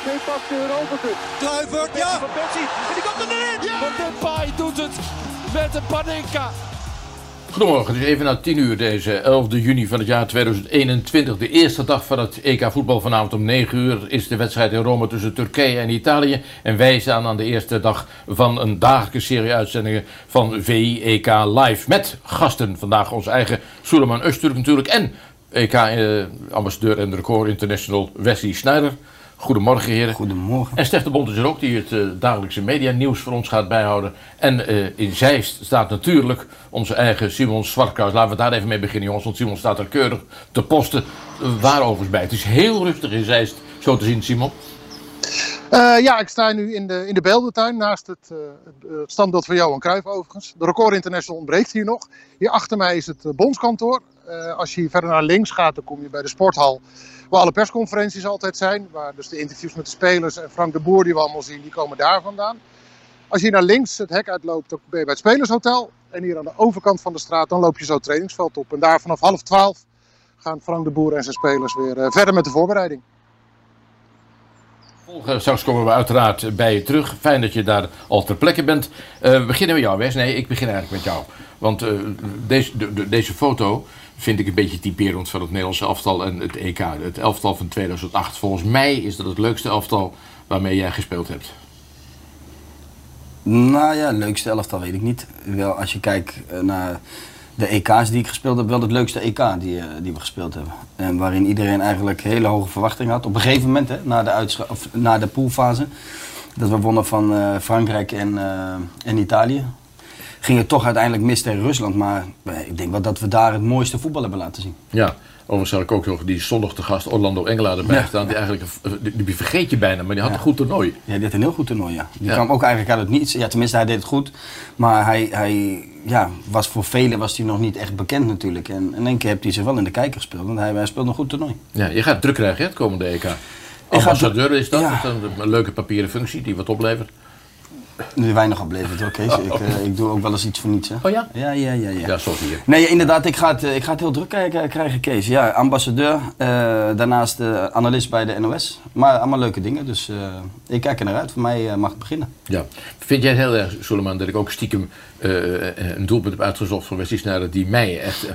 PSV pakt de Europa Cup. Kluivert, ja. Van Persie. En die komt erin. Ja. Van Depay doet het met de Panenka. Goedemorgen, het is even na 10 uur deze 11 juni van het jaar 2021. De eerste dag van het EK voetbal vanavond om 9 uur is de wedstrijd in Rome tussen Turkije en Italië. En wij staan aan de eerste dag van een dagelijkse serie uitzendingen van VI EK Live. Met gasten vandaag onze eigen Suleiman Öztürk natuurlijk en EK-ambassadeur en record international Wesley Sneijder. Goedemorgen heren. Goedemorgen. En Stef de Bond is er ook, die het uh, dagelijkse medianieuws voor ons gaat bijhouden. En uh, in Zeist staat natuurlijk onze eigen Simon Zwartkous. Laten we daar even mee beginnen jongens, want Simon staat er keurig te posten. Uh, waarovers bij. Het is heel rustig in Zeist, zo te zien Simon. Uh, ja, ik sta nu in de, in de beeldentuin naast het, uh, het standbeeld van Johan Cruijff overigens. De Record International ontbreekt hier nog. Hier achter mij is het uh, bondskantoor. als je hier verder naar links gaat, dan kom je bij de sporthal. Waar alle persconferenties altijd zijn. Waar dus de interviews met de spelers en Frank de Boer die we allemaal zien, die komen daar vandaan. Als je naar links het hek uitloopt, dan ben je bij het Spelershotel. En hier aan de overkant van de straat, dan loop je zo het trainingsveld op. En daar vanaf half twaalf gaan Frank de Boer en zijn spelers weer verder met de voorbereiding. Straks komen we uiteraard bij je terug. Fijn dat je daar al ter plekke bent. Uh, we beginnen met jou, Wes. Nee, ik begin eigenlijk met jou. Want uh, deze, de, de, deze foto vind ik een beetje typerend van het Nederlandse elftal en het EK. Het elftal van 2008. Volgens mij is dat het leukste elftal waarmee jij gespeeld hebt. Nou ja, leukste elftal weet ik niet. Wel, als je kijkt naar de EK's die ik gespeeld heb, wel het leukste EK die, uh, die we gespeeld hebben. En waarin iedereen eigenlijk hele hoge verwachtingen had. Op een gegeven moment, hè, na, de of, na de poolfase, dat we wonnen van uh, Frankrijk en, uh, en Italië. Ging het toch uiteindelijk mis tegen Rusland. Maar ik denk wel dat we daar het mooiste voetbal hebben laten zien. Ja, overigens had ik ook nog die zondag te gast Orlando Engelaar erbij ja. staan. Die eigenlijk, die, die vergeet je bijna, maar die had ja. een goed toernooi. Ja, die had een heel goed toernooi, ja. Die ja. kwam ook eigenlijk uit het niets. Ja, tenminste, hij deed het goed. Maar hij, hij ja, was voor velen was hij nog niet echt bekend natuurlijk. En in één keer heeft hij zich wel in de kijker gespeeld. Want hij, hij speelt een goed toernooi. Ja, je gaat druk krijgen, hè, het komende EK. Ambassadeur is dat, ja. een leuke papieren functie die wat oplevert. Nu weinig oplevert hoor, Kees. Ik, uh, ik doe ook wel eens iets voor niets. Hè. Oh ja? Ja, ja, ja. Ja, ja zoals hier. Nee, inderdaad, ik ga het, ik ga het heel druk krijgen, Kees. Ja, ambassadeur, uh, daarnaast uh, analist bij de NOS. Maar allemaal leuke dingen, dus uh, ik kijk er naar uit. Voor mij mag het beginnen. Ja. Vind jij het heel erg, Suleiman, dat ik ook stiekem een doelpunt heb uitgezocht van Wesley Sneijder die mij echt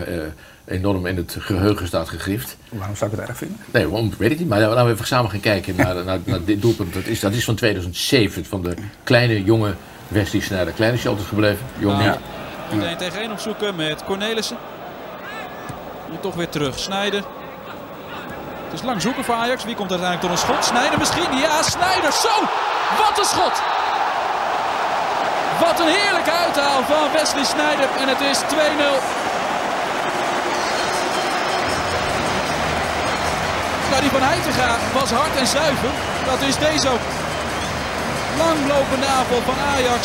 enorm in het geheugen staat gegrift. Waarom zou ik het erg vinden? Nee, waarom, weet ik niet. Maar laten we even samen gaan kijken naar, naar, naar dit doelpunt. Dat is, dat is van 2007, van de kleine, jonge Wesley Sneijder. Klein is hij altijd gebleven, jong niet. Ja. 1 tegen 1 opzoeken met Cornelissen. Nu toch weer terug. Snijder. Het is lang zoeken voor Ajax. Wie komt uiteindelijk tot een schot? Snijder misschien? Ja, Snijder. Zo! Wat een schot! Wat een heerlijke uithaal van Wesley Snijder. En het is 2-0. Nou, die van Heitinga was hard en zuiver. Dat is deze ook. Langlopende aanval van Ajax.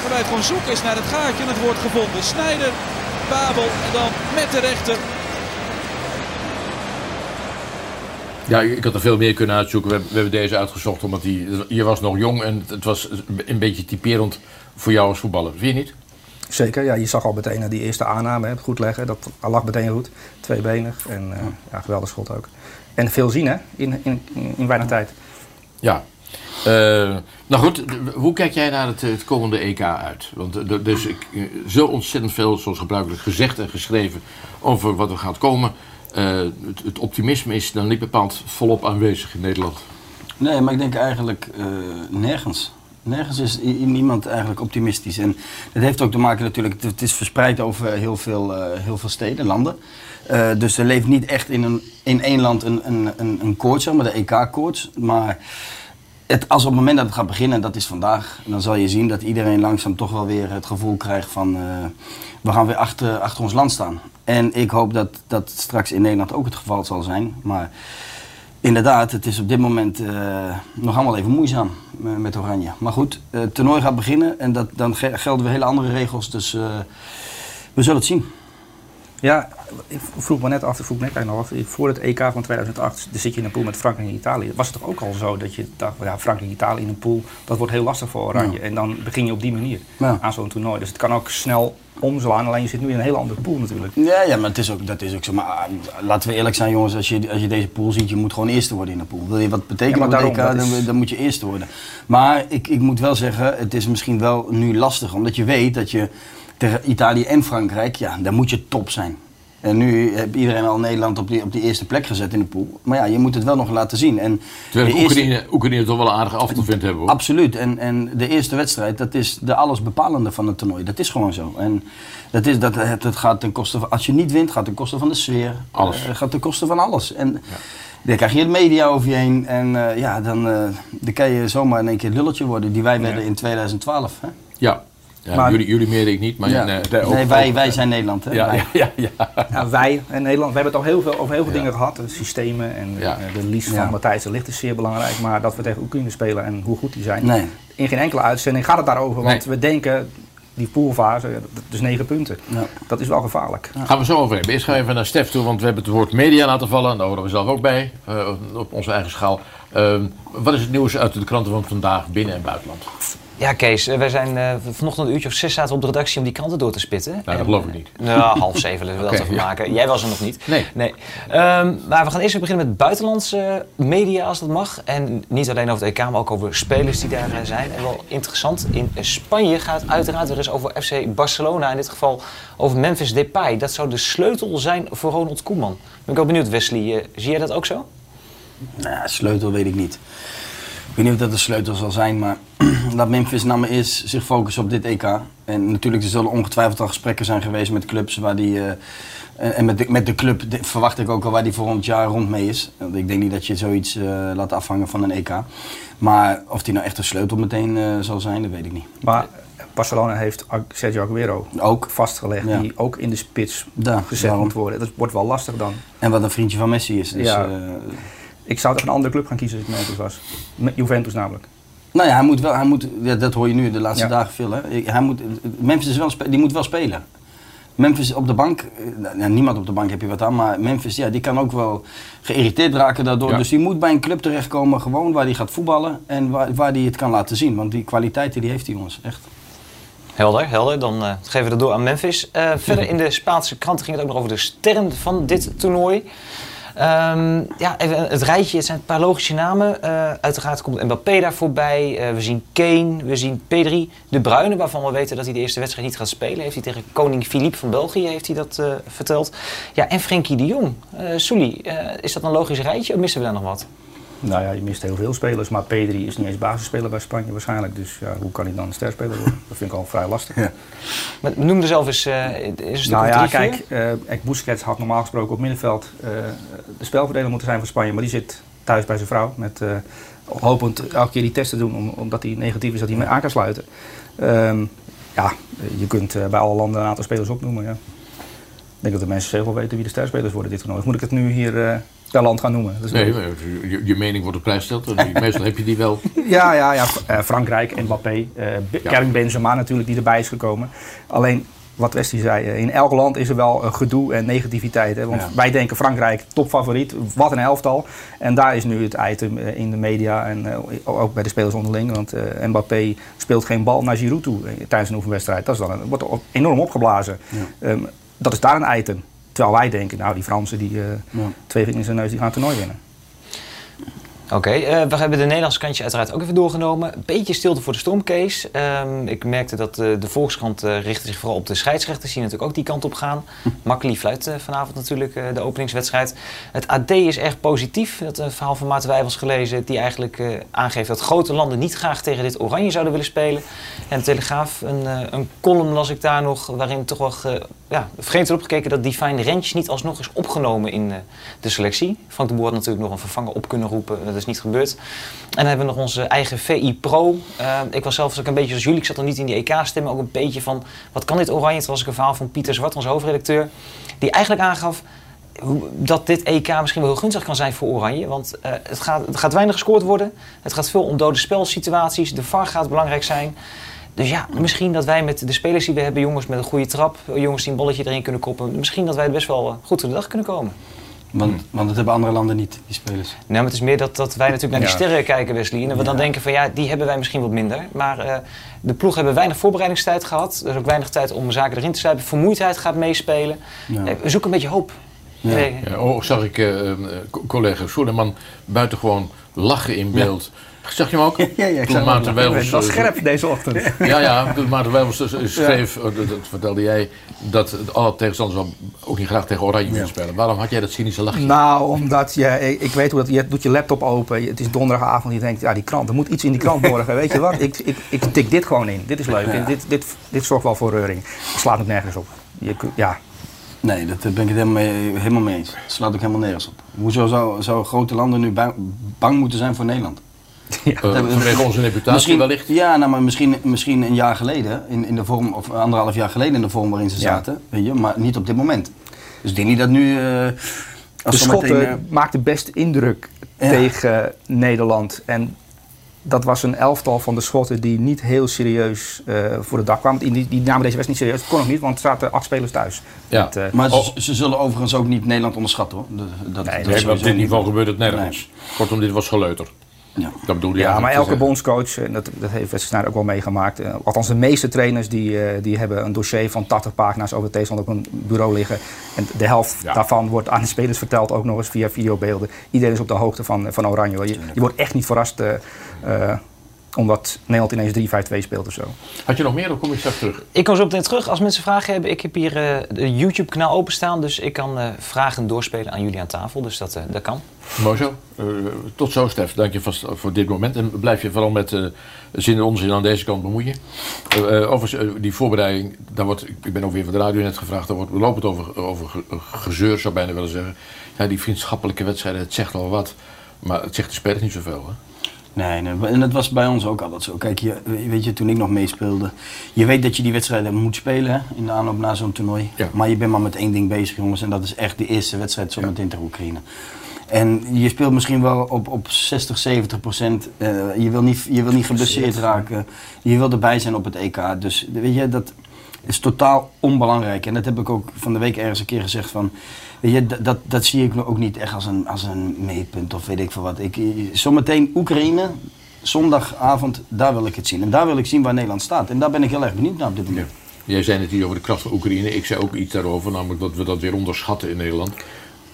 Waarbij het gewoon zoeken is naar het gaatje en het wordt gevonden. Snijder, Babel en dan met de rechter. Ja, ik had er veel meer kunnen uitzoeken. We hebben, we hebben deze uitgezocht omdat hij, je was nog jong en het was een beetje typerend voor jou als voetballer. Vind je niet? Zeker, ja, je zag al meteen aan die eerste aanname, hè, goed leggen, dat lag meteen goed. Tweebenig en uh, ja, geweldig schot ook. En veel zien hè, in, in, in weinig tijd. Ja. Uh, nou goed, hoe kijk jij naar het, het komende EK uit? Want er is zo ontzettend veel, zoals gebruikelijk gezegd en geschreven, over wat er gaat komen. Uh, het, het, optimisme is dan niet bepaald volop aanwezig in Nederland. Nee, maar ik denk eigenlijk uh, nergens. Nergens is niemand eigenlijk optimistisch. En dat heeft ook te maken natuurlijk, het is verspreid over heel veel, uh, heel veel steden, landen. Uh, dus er leeft niet echt in, een, in één land een, een, een, een maar de EK-koorts. Maar het, als op het moment dat het gaat beginnen, dat is vandaag, dan zal je zien dat iedereen langzaam toch wel weer het gevoel krijgt van uh, we gaan weer achter, achter ons land staan. En ik hoop dat dat straks in Nederland ook het geval zal zijn. Maar Inderdaad, het is op dit moment eh, nog allemaal even moeizaam eh, met Oranje. Maar goed, eh, het toernooi gaat beginnen en dat, dan ge- gelden weer hele andere regels. Dus eh, we zullen het zien. Ja, ik vroeg me net af, ik vroeg me net eigenlijk nog af, voor het EK van 2008, dan zit je in een pool met Frankrijk en Italië. Was het toch ook al zo dat je dacht, ja, Frankrijk en Italië in een pool, dat wordt heel lastig voor Oranje. En dan begin je op die manier Ja. aan zo'n toernooi. Dus het kan ook snel omslaan, alleen je zit nu in een hele andere pool natuurlijk. Ja, ja maar het is ook, dat is ook zo. Maar ah, laten we eerlijk zijn jongens, als je, als je deze pool ziet, je moet gewoon eerste worden in de pool. Wil je wat betekenen Ja, het daarom, EK, dat dan, is- dan moet je eerste worden. Maar ik, ik moet wel zeggen, het is misschien wel nu lastig, omdat je weet dat je tegen Italië en Frankrijk, ja, daar moet je top zijn. En nu heeft iedereen al Nederland op die, op die eerste plek gezet in de pool. Maar ja, je moet het wel nog laten zien. En Terwijl Oekraïne, Oekraïne toch wel een aardige afstand hebben hoor. Absoluut. En, en de eerste wedstrijd, dat is de allesbepalende van het toernooi. Dat is gewoon zo. En dat, is, dat, het, het gaat ten koste van, als je niet wint, gaat ten koste van de sfeer. Alles. Eh, gaat ten koste van alles. En dan krijg je de media over je heen. En eh, ja, dan, eh, dan kan je zomaar in één keer het lulletje worden. Die wij werden in 2012. Hè? Ja. Ja Maar- jullie, jullie meer ik niet, maar Ja. nee, nee, ook- nee, wij, wij zijn Nederland. Hè? Ja, Wij. ja, ja, ja. Ja, wij en Nederland, we hebben het al heel veel, over heel veel Ja. dingen gehad. De systemen en Ja. eh, de lies Ja. van Matthijs de Ligt is zeer belangrijk. Maar dat we tegen Oekraïne spelen en hoe goed die zijn. Nee. In geen enkele uitzending gaat het daarover. Want Nee. we denken, die poolfase, dus negen punten. Ja. Dat is wel gevaarlijk. Gaan we zo over hebben. Eerst gaan we even naar Stef toe, want we hebben het woord media laten vallen. Daar horen we zelf ook bij, eh, op onze eigen schaal. Ehm, wat is het nieuws uit de kranten van vandaag, binnen- en buitenland? Ja, Kees, eh, wij zijn eh, vanochtend een uurtje of zes zaten op de redactie om die kranten door te spitten. Nou, dat geloof ik eh, niet. Nou, half zeven willen we dat even ja. maken. Jij was er nog niet. Nee. nee. Ehm, maar we gaan eerst beginnen met buitenlandse media, als dat mag. En niet alleen over het EK, maar ook over spelers die daar eh, zijn. En wel interessant, in Spanje gaat uiteraard weer eens over FC Barcelona. In dit geval over Memphis Depay. Dat zou de sleutel zijn voor Ronald Koeman. Ben ik wel benieuwd, Wesley. eh, zie jij dat ook zo? Nou, sleutel weet ik niet. Ik weet niet of dat de sleutel zal zijn, maar laat Memphis nou maar eerst zich focussen op dit EK. En natuurlijk, er zullen ongetwijfeld al gesprekken zijn geweest met clubs waar die... eh, en met de, met de club verwacht ik ook al waar die volgend jaar rond mee is. Want ik denk niet dat je zoiets eh, laat afhangen van een EK. Maar of die nou echt een sleutel meteen eh, zal zijn, dat weet ik niet. Maar Barcelona heeft Sergio Aguero Ook. vastgelegd. Ja. Die ook in de spits Ja, gezet daarom. moet worden. Dat wordt wel lastig dan. En wat een vriendje van Messi is. Dus, Ja. Ik zou toch een andere club gaan kiezen als ik Memphis was. Juventus namelijk. Nou ja, hij moet wel, hij moet, ja, dat hoor je nu de laatste Ja. dagen veel. Hè. Hij moet, Memphis is wel, die moet wel spelen. Memphis op de bank, eh, nou, niemand op de bank heb je wat aan, maar Memphis ja, die kan ook wel geïrriteerd raken daardoor. Ja. Dus die moet bij een club terechtkomen gewoon waar hij gaat voetballen en waar, waar hij het kan laten zien. Want die kwaliteiten die heeft die jongens, echt. Helder, helder. Dan eh, geven we het door aan Memphis. Eh, verder in de Spaanse kranten ging het ook nog over de sterren van dit toernooi. Ehm, ja, even het rijtje. Het zijn een paar logische namen. Eh, uiteraard komt Mbappé daar voorbij. Eh, we zien Kane, we zien Pedri. De Bruyne, waarvan we weten dat hij de eerste wedstrijd niet gaat spelen. Heeft hij tegen koning Philippe van België heeft hij dat, eh, verteld. Ja, en Frenkie de Jong. Eh, is dat een logisch rijtje of missen we daar nog wat? Nou ja, je mist heel veel spelers. Maar Pedri is niet eens basisspeler bij Spanje waarschijnlijk. Dus ja, hoe kan hij dan een sterspeler worden? Dat vind ik al vrij lastig. Ja. Maar noem er zelf eens eh, is Nou ja, kijk, Busquets had normaal gesproken op middenveld eh, de spelverdeler moeten zijn voor Spanje. Maar die zit thuis bij zijn vrouw. Met, hopend elke keer die test te doen, om, omdat hij negatief is, dat hij mee aan kan sluiten. Ehm, ja, je kunt bij alle landen een aantal spelers opnoemen. Ja. Ik denk dat de mensen zelf wel weten wie de sterspelers worden dit toernooi. Of moet ik het nu hier per land gaan noemen? Dat is Nee, wel- maar je, je mening wordt op prijs gesteld. Meestal heb je die wel. Ja, ja, ja. Eh, Frankrijk, Mbappé, Be- Ja. Karim Benzema natuurlijk die erbij is gekomen. Alleen, wat Westie zei, eh, in elk land is er wel gedoe en negativiteit. Hè? Want Ja. wij denken Frankrijk topfavoriet, wat een elftal. En daar is nu het item in de media en ook bij de spelers onderling. Want Mbappé speelt geen bal naar Giroud toe tijdens een oefenwedstrijd. Dat is dan een, wordt enorm opgeblazen. Ehm, dat is daar een item. Terwijl wij denken, nou die Fransen die eh, Ja. twee vingers in zijn neus, die gaan het toernooi winnen. Oké, eh, we hebben de Nederlandse kantje uiteraard ook even doorgenomen. Een beetje stilte voor de stormcase. Ehm, ik merkte dat eh, de Volkskrant eh, richtte zich vooral op de scheidsrechters, die natuurlijk ook die kant op gaan. Makkeli fluit vanavond natuurlijk de openingswedstrijd. Het AD is erg positief. Dat een verhaal van Maarten Wijbels gelezen, die eigenlijk aangeeft dat grote landen niet graag tegen dit oranje zouden willen spelen. En de Telegraaf, een, een column las ik daar nog, waarin toch wel ja, vreemd wordt opgekeken dat Divine Rentjes niet alsnog is opgenomen in de selectie. Frank de Boer had natuurlijk nog een vervanger op kunnen roepen, is niet gebeurd. En dan hebben we nog onze eigen VI Pro. Eh, ik was zelfs ook een beetje zoals jullie, ik zat er niet in die EK-stemmen, ook een beetje van wat kan dit oranje? Het was een verhaal van Pieter Zwart, onze hoofdredacteur, die eigenlijk aangaf, dat dit EK misschien wel heel gunstig kan zijn voor Oranje. Want eh, het, gaat, het gaat weinig gescoord worden. Het gaat veel om dode spelsituaties. De VAR gaat belangrijk zijn. Dus ja, misschien dat wij met de spelers die we hebben, jongens met een goede trap, jongens die een bolletje erin kunnen koppen, misschien dat wij best wel eh, goed voor de dag kunnen komen. Want, want dat hebben andere landen niet, die spelers. Nou, maar het is meer dat, dat wij natuurlijk naar die Ja. sterren kijken, Wesley. En dat we dan denken van ja, die hebben wij misschien wat minder. Maar eh, de ploeg hebben weinig voorbereidingstijd gehad. Er is ook weinig tijd om zaken erin te sluipen. Vermoeidheid gaat meespelen. Ja. Eh, we zoeken een beetje hoop. Ja. Nee, Ja, oh, zag ik eh, eh, co- collega Soleman buitengewoon lachen in beeld. Zag je hem ook? Ja, ja, ik Toen Maarten was eh, scherp deze ochtend. Ja, ja, toen Maarten Wijls dus, eh, schreef, eh, dat, dat vertelde jij, dat alle tegenstanders wel ook niet graag tegen Oranje willen spelen. Waarom had jij dat cynische lachje? Nou, omdat je, ik, weet hoe dat, je doet je laptop open, het is donderdagavond, je denkt, ja die krant, er moet iets in die krant morgen, weet je wat, ik, ik, ik tik dit gewoon in, dit is leuk, en dit, dit, dit zorgt wel voor reuring. Het slaat ook nergens op. Je, ja, Nee, dat ben ik het helemaal mee, helemaal mee eens. Het slaat ook helemaal nergens op. Hoezo zou, zou grote landen nu bang, bang moeten zijn voor Nederland? Eh, vanwege onze reputatie Misschien, wellicht. Ja, nou, maar misschien, misschien een jaar geleden, in, in de vorm, of anderhalf jaar geleden in de vorm waarin ze Ja. zaten, weet je, maar niet op dit moment. Dus ik denk niet dat nu. eh als de Schotten eh, maakten best indruk Ja. tegen Nederland. En dat was een elftal van de Schotten die niet heel serieus eh, voor de dag kwamen. Die, die, namen deze wedstrijd niet serieus. Dat kon ook niet, want er zaten acht spelers thuis. Ja. Met, maar ze, Oh. ze zullen overigens ook niet Nederland onderschatten hoor. Dat, dat, Nee, dat Nee, op dit niveau gebeurt het nergens. Kortom, dit was geleuter. Ja. Dat bedoelde je Ja, maar elke bondscoach, en dat, dat heeft Wesley ook wel meegemaakt. eh, althans, de meeste trainers die, eh, die hebben een dossier van 80 pagina's over de tegenstander op een bureau liggen. En de helft Ja. daarvan wordt aan de spelers verteld, ook nog eens via videobeelden. Iedereen is op de hoogte van, van Oranje. Je, je wordt echt niet verrast eh, eh, omdat Nederland ineens 3-5-2 speelt of zo. Had je nog meer, dan kom ik straks terug. Ik kom zo meteen terug. Als mensen vragen hebben, ik heb hier eh de YouTube-kanaal openstaan. Dus ik kan eh, vragen doorspelen aan jullie aan tafel. Dus dat, eh, dat kan. Mooi zo. Eh, tot zo, Stef. Dank je vast voor dit moment. En blijf je vooral met eh, zin en onzin aan deze kant bemoeien. Overigens, die voorbereiding, daar wordt, ik ben ook weer van de radio net gevraagd, daar wordt lopend over, over ge- gezeur, zou ik bijna willen zeggen. Ja, die vriendschappelijke wedstrijden, het zegt wel wat. Maar het zegt de spelers niet zoveel, hè? Nee, nee, en dat was bij ons ook altijd zo. Kijk, je, weet je, toen ik nog meespeelde, je weet dat je die wedstrijden moet spelen hè, in de aanloop naar zo'n toernooi. Ja. Maar je bent maar met één ding bezig, jongens, en dat is echt de eerste wedstrijd zometeen tegen Oekraïne. En je speelt misschien wel op, op 60, 70 procent. Eh, je, wil niet, je wil niet geblesseerd raken. Je wil erbij zijn op het EK. Dus weet je, dat is totaal onbelangrijk. En dat heb ik ook van de week ergens een keer gezegd van... Je, dat, dat, zie ik ook niet echt als een, als een meetpunt of weet ik veel wat. Ik, zometeen Oekraïne, zondagavond, daar wil ik het zien. En daar wil ik zien waar Nederland staat. En daar ben ik heel erg benieuwd naar op dit moment. Jij zei het hier over de kracht van Oekraïne. Ik zei ook iets daarover, namelijk dat we dat weer onderschatten in Nederland.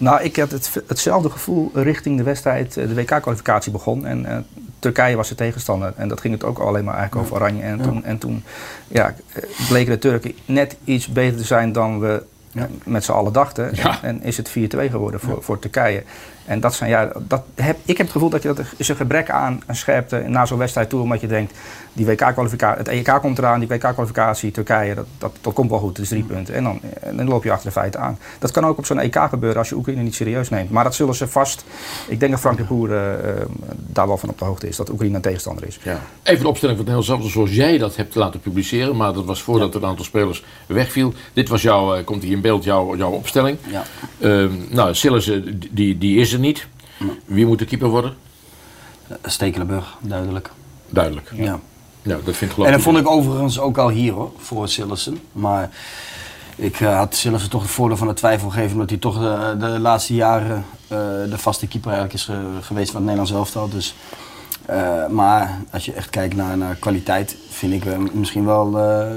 Nou, ik had het, hetzelfde gevoel richting de wedstrijd, eh, de WK-kwalificatie begon. En eh, Turkije was de tegenstander. En dat ging het ook alleen maar eigenlijk over Oranje. En toen, en toen ja, eh, bleken de Turken net iets beter te zijn dan we Ja. met z'n allen dachten. En, en is het 4-2 geworden voor, voor Turkije. En dat zijn, ja, dat heb, ik heb het gevoel dat je, dat er is een gebrek aan, aan scherpte na zo'n wedstrijd toe. Omdat je denkt, die WK-kwalificatie, het EK komt eraan, die WK-kwalificatie, Turkije, dat, dat, dat komt wel goed. Het is drie punten. En dan, en dan loop je achter de feiten aan. Dat kan ook op zo'n EK gebeuren als je Oekraïne niet serieus neemt. Maar dat zullen ze vast, ik denk dat Frank de Boer eh, eh, daar wel van op de hoogte is, dat Oekraïne een tegenstander is. Ja. Even de opstelling van het Nederlands elftal zoals jij dat hebt laten publiceren. Maar dat was voordat een aantal spelers wegviel. Dit was jouw, eh, komt hier in beeld, jouw, jouw opstelling. Ja. Ehm, nou, Sillissen, die, die is er niet. Wie moet de keeper worden? Stekelenburg, duidelijk. Duidelijk. Ja. Ja, dat vind ik geloof En dat vond ik overigens ook al hier hoor, voor Sillessen. Maar ik eh, had Sillessen toch het voordeel van de twijfel gegeven, omdat hij toch de, de laatste jaren eh, de vaste keeper eigenlijk is ge- geweest van het Nederlands elftal. Dus, eh, maar als je echt kijkt naar, naar kwaliteit, vind ik misschien wel. eh,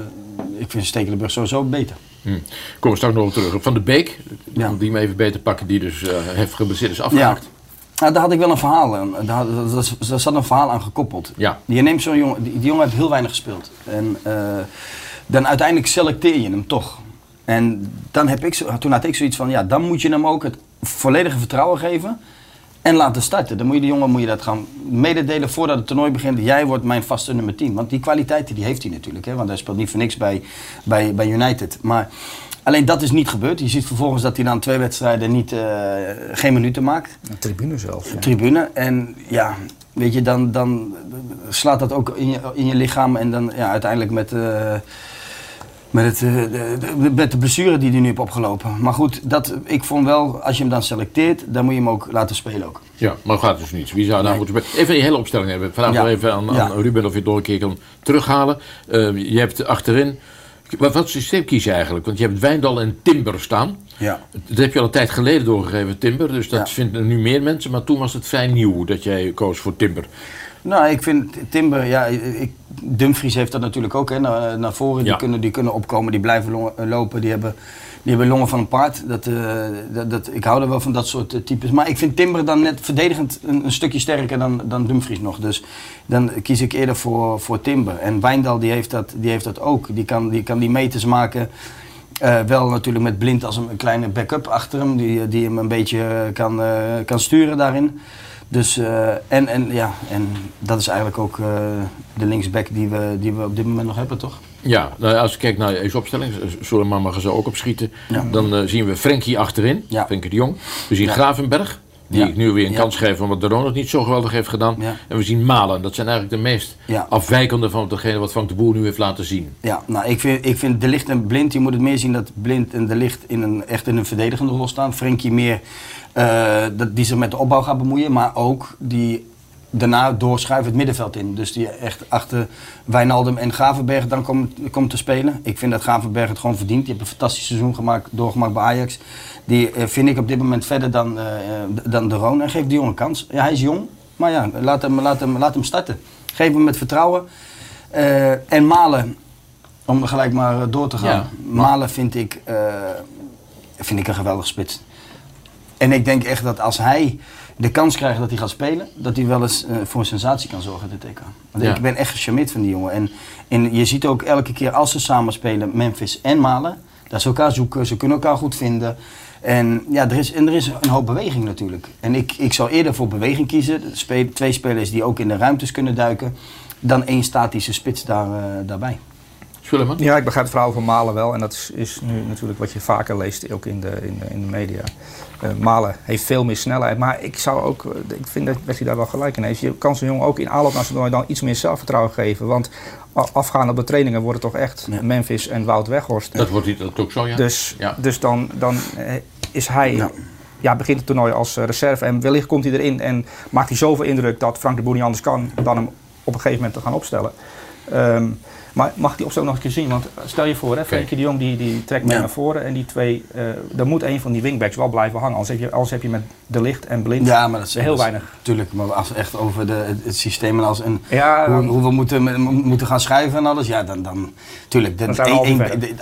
ik vind Stekelenburg sowieso beter. Hm. Komen we straks nog op terug. Van de Beek, Ja. die me even beter pakken, die dus eh heeft geblesseerd is afgehaakt. Nou, daar had ik wel een verhaal aan. Daar, daar, daar- zat een verhaal aan gekoppeld. Ja. Je neemt zo'n jongen, die, die jongen heeft heel weinig gespeeld. En eh, dan uiteindelijk selecteer je hem toch. En dan heb ik zo, toen had ik zoiets van, ja, dan moet je hem ook het volledige vertrouwen geven. En laten starten. Dan moet je de jongen moet je dat gaan mededelen voordat het toernooi begint. Jij wordt mijn vaste nummer 10. Want die kwaliteiten die heeft hij natuurlijk. Hè? Want hij speelt niet voor niks bij, bij, bij United. Maar alleen dat is niet gebeurd. Je ziet vervolgens dat hij dan twee wedstrijden niet, eh, geen minuten maakt Een tribune zelfs. ja. tribune. En ja, weet je, dan, dan slaat dat ook in je, in je lichaam. En dan ja, uiteindelijk met, eh, Met, het, eh, de, de, met de blessure die hij nu heeft opgelopen. Maar goed, dat, ik vond wel, als je hem dan selecteert, dan moet je hem ook laten spelen ook. Ja, maar gaat dus niet. Wie zou daar moeten spelen? Even die hele opstelling hebben. Vanavond Ja. even aan, aan Ja. Ruben of je het nog een keer kan terughalen. Eh, je hebt achterin... Wat, wat systeem kies je eigenlijk? Want je hebt Wijndal en Timber staan. Ja. Dat heb je al een tijd geleden doorgegeven, Timber. Dus dat Ja. vinden nu meer mensen. Maar toen was het vrij nieuw dat jij koos voor Timber. Nou, ik vind Timber, ja, ik, Dumfries heeft dat natuurlijk ook, hè, naar, naar voren. Ja. Die, kunnen, die kunnen opkomen, die blijven longen- lopen, die hebben, die hebben longen van een paard. Dat, eh, dat, dat, ik hou er wel van dat soort eh, types. Maar ik vind Timber dan net verdedigend een, een stukje sterker dan, dan Dumfries nog. Dus dan kies ik eerder voor, voor Timber. En Wijndal die heeft, dat, die heeft dat ook. Die kan die, kan die meters maken. Eh, wel natuurlijk met Blind als een, kleine backup achter hem, die, die hem een beetje kan, kan sturen daarin. Dus, eh, en, en, ja, en dat is eigenlijk ook eh, de linksback die we, die we op dit moment nog hebben, toch? Ja, nou, als ik kijk naar deze opstelling, Suleiman mag er zo ook op schieten. Dan eh, zien we Frenkie achterin, Ja. Frenkie de Jong. We zien Ja. Gravenberg, die Ja. ik nu weer een Ja. kans geef omdat de Ronald niet zo geweldig heeft gedaan. Ja. En we zien Malen, dat zijn eigenlijk de meest afwijkende van degene wat Frank de Boer nu heeft laten zien. Ja, nou, ik vind, ik vind De Licht en Blind, je moet het meer zien dat Blind en De Licht in een, echt in een verdedigende rol staan. Frenkie meer, eh, dat, die zich met de opbouw gaat bemoeien, maar ook die daarna doorschuiven het middenveld in. Dus die echt achter Wijnaldum en Gravenberg dan komt, komt te spelen. Ik vind dat Gravenberg het gewoon verdient. Die heeft een fantastisch seizoen gemaakt, doorgemaakt bij Ajax. Die eh, vind ik op dit moment verder dan, eh, dan de Roon. En geef die jongen een kans. Ja, hij is jong, maar ja, laat hem, laat hem, laat hem starten. Geef hem met vertrouwen. Eh, en Malen, om er gelijk maar door te gaan. Ja. Malen vind ik, vind ik een geweldig spits. En ik denk echt dat als hij de kans krijgt dat hij gaat spelen, dat hij wel eens eh, voor een sensatie kan zorgen dit EK. Want Ja. ik ben echt gecharmeerd van die jongen. En, en je ziet ook elke keer als ze samen spelen, Memphis en Malen, dat ze elkaar zoeken, ze kunnen elkaar goed vinden. En ja, er is, en er is een hoop beweging natuurlijk. En ik, ik zou eerder voor beweging kiezen, Spe- twee spelers die ook in de ruimtes kunnen duiken, dan één statische spits daar, eh, daarbij. Suleiman? Ja, ik begrijp het verhaal van Malen wel. En dat is, is nu natuurlijk wat je vaker leest, ook in de, in de, in de media. Eh, Malen heeft veel meer snelheid. Maar ik zou ook, eh, ik vind dat Wesley daar wel gelijk in heeft. Je kan zo'n jongen ook in aanloop naar toernooi dan iets meer zelfvertrouwen geven. Want a- afgaand op de trainingen worden toch echt Ja. Memphis en Wout Weghorst. Dat wordt niet dat ook zo, ja? Dus, Ja. dus dan, dan eh, is hij, Ja. ja. begint het toernooi als reserve. En wellicht komt hij erin en maakt hij zoveel indruk dat Frank de Boer niet anders kan dan hem op een gegeven moment te gaan opstellen. Ehm, maar mag die opstelling nog een keer zien? Want stel je voor, hè, Frenkie de Jong die, die trekt mee Ja. naar voren. En die twee, eh dan moet een van die wingbacks wel blijven hangen. Anders heb je, anders heb je met De Licht en Blind Ja, maar dat is heel weinig. Tuurlijk, maar als echt over de, het, systeem en als een, Ja, hoe, we moeten, moeten gaan schrijven en alles, ja, dan, dan tuurlijk. Dat,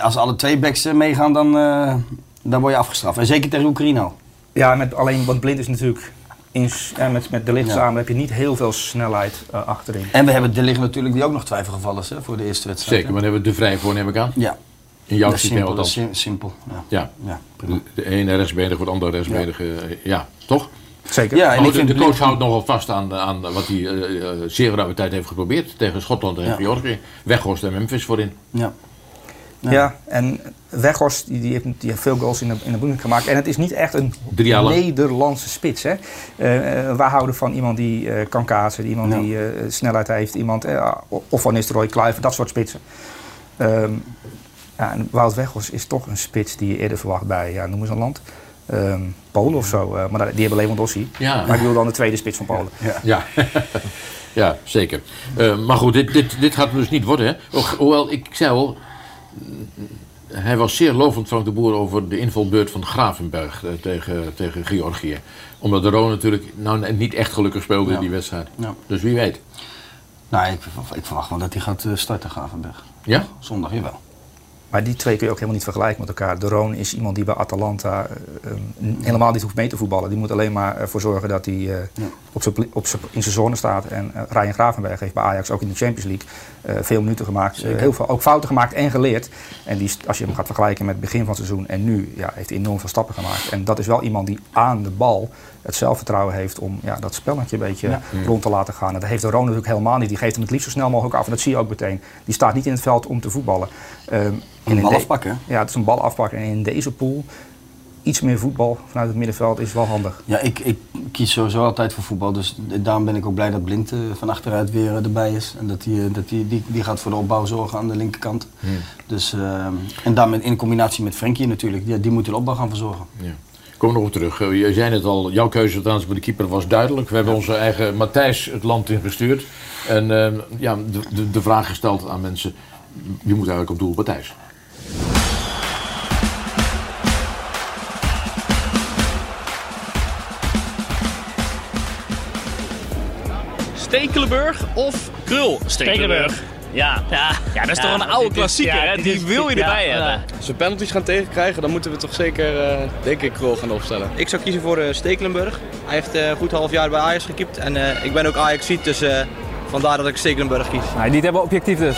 als alle twee backs eh, meegaan, dan, eh, dan word je afgestraft. En zeker tegen Oekraïne al. Ja, met, alleen want Blind is natuurlijk... In, ja, met, met De Licht Ja. samen heb je niet heel veel snelheid eh, achterin. En we hebben de liggen natuurlijk die ook nog twijfelgevallen is hè, voor de eerste wedstrijd. Zeker, maar daar hebben we de vrij voor, neem ik aan. Ja, In jouw systeem simpel. Sim- simpel. Ja. Ja, Ja, prima. de ene rechtsbenige voor de andere rechtsbenige, ja, ja toch? Zeker. Ja, en ik vind de coach houdt nogal vast aan, aan wat hij eh, eh, zeer ruime tijd heeft geprobeerd tegen Schotland en Ja. Georgië. Weghorst en Memphis voorin. Ja. Ja, en Weghorst die, die, heeft, die heeft veel goals in de, in de gemaakt. En het is niet echt een. Nederlandse spits. Hè? Eh, eh, wij houden van iemand die eh, kan kaatsen, iemand Ja. die eh, snelheid heeft, iemand, of van Nistelrooy, Kluivert, dat soort spitsen. Ehm, ja, en Wout Weghorst is toch een spits die je eerder verwacht bij, ja, noem eens een land. Ehm, Polen of zo, eh, maar daar- die hebben Lewandowski. Ja. Maar ik bedoel dan de tweede spits van Polen. Ja, ja zeker. Eh, maar goed, dit, dit, dit gaat dus niet worden. Hè? Ho- Hoewel, ik zei al, hij was zeer lovend Frank de Boer over de invalbeurt van Gravenberg eh, tegen, tegen Georgië. Omdat de Roon natuurlijk nou, niet echt gelukkig speelde in die wedstrijd. Ja. Dus wie weet. Nou, ik, ik verwacht wel dat hij gaat eh, starten, Gravenberg. Ja? Zondag, jawel. Maar die twee kun je ook helemaal niet vergelijken met elkaar. De Roon is iemand die bij Atalanta eh, eh, helemaal niet hoeft mee te voetballen. Die moet alleen maar ervoor zorgen dat hij eh, op zijn pli- op zijn- in zijn zone staat. En eh, Ryan Gravenberg heeft bij Ajax ook in de Champions League veel minuten gemaakt. heel veel, ook fouten gemaakt en geleerd. En die, als je hem gaat vergelijken met het begin van het seizoen en nu, ja, heeft hij enorm veel stappen gemaakt. En dat is wel iemand die aan de bal het zelfvertrouwen heeft om ja, dat spelletje een beetje rond te laten gaan. En dat heeft de Roon natuurlijk helemaal niet. Die geeft hem het liefst zo snel mogelijk af. En dat zie je ook meteen. Die staat niet in het veld om te voetballen. Ehm, en Een in bal afpakken. ja, het is een bal afpakken. En in deze pool iets meer voetbal vanuit het middenveld is wel handig. Ja, ik, ik kies sowieso altijd voor voetbal. Dus daarom ben ik ook blij dat Blind eh, van achteruit weer eh, erbij is. En dat hij dat die, die, die gaat voor de opbouw zorgen aan de linkerkant. Dus, eh, en daarmee in combinatie met Frenkie natuurlijk. Die, die moet de opbouw gaan verzorgen. Ja. Kom nog op terug. Eh, Je zei het al, jouw keuze trouwens voor de keeper was duidelijk. We hebben onze eigen Matthijs het land ingestuurd. En eh, ja, de, de, de vraag gesteld aan mensen, wie moet eigenlijk op doel? Matthijs. Stekelenburg of Krul Stekelenburg? Ja. Ja. ja, dat is toch een oude klassieker, hè? Die wil je erbij hebben. Als we penalties gaan tegenkrijgen, dan moeten we toch zeker, eh, denk ik, Krul gaan opstellen. Ik zou kiezen voor eh, Stekelenburg. Hij heeft eh, goed half jaar bij Ajax gekiept en eh, ik ben ook Ajax-ziet, dus eh, vandaar dat ik Stekelenburg kies. Nee, niet helemaal objectief dus.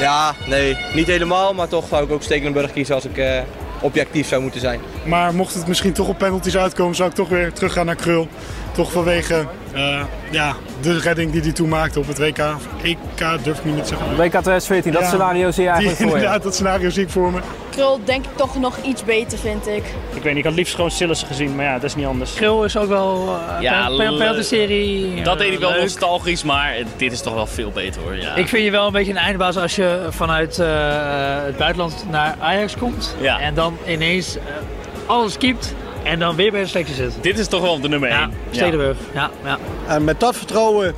Ja, nee, niet helemaal, maar toch zou ik ook Stekelenburg kiezen als ik eh, objectief zou moeten zijn. Maar mocht het misschien toch op penalties uitkomen, zou ik toch weer teruggaan naar Krul. Toch vanwege eh, ja, de redding die hij toen maakte op het WK. EK durf ik niet te zeggen. WK 2014, dat Ja, scenario zie je eigenlijk die, voor. Inderdaad, dat scenario zie ik voor me. Krul denk ik toch nog iets beter, vind ik. Ik weet niet, ik had liefst gewoon Sillissen gezien, maar ja, dat is niet anders. Krul is ook wel uh, Ja, penalty serie. Dat eh, deed hij wel leuk. nostalgisch, maar dit is toch wel veel beter hoor. Ja. Ik vind je wel een beetje een eindbaas als je vanuit eh, het buitenland naar Ajax komt. Ja. En dan ineens alles kiept en dan weer bij de selectie zit. Dit is toch wel de nummer 1. Ja, Stedenburg. Ja, ja. En met dat vertrouwen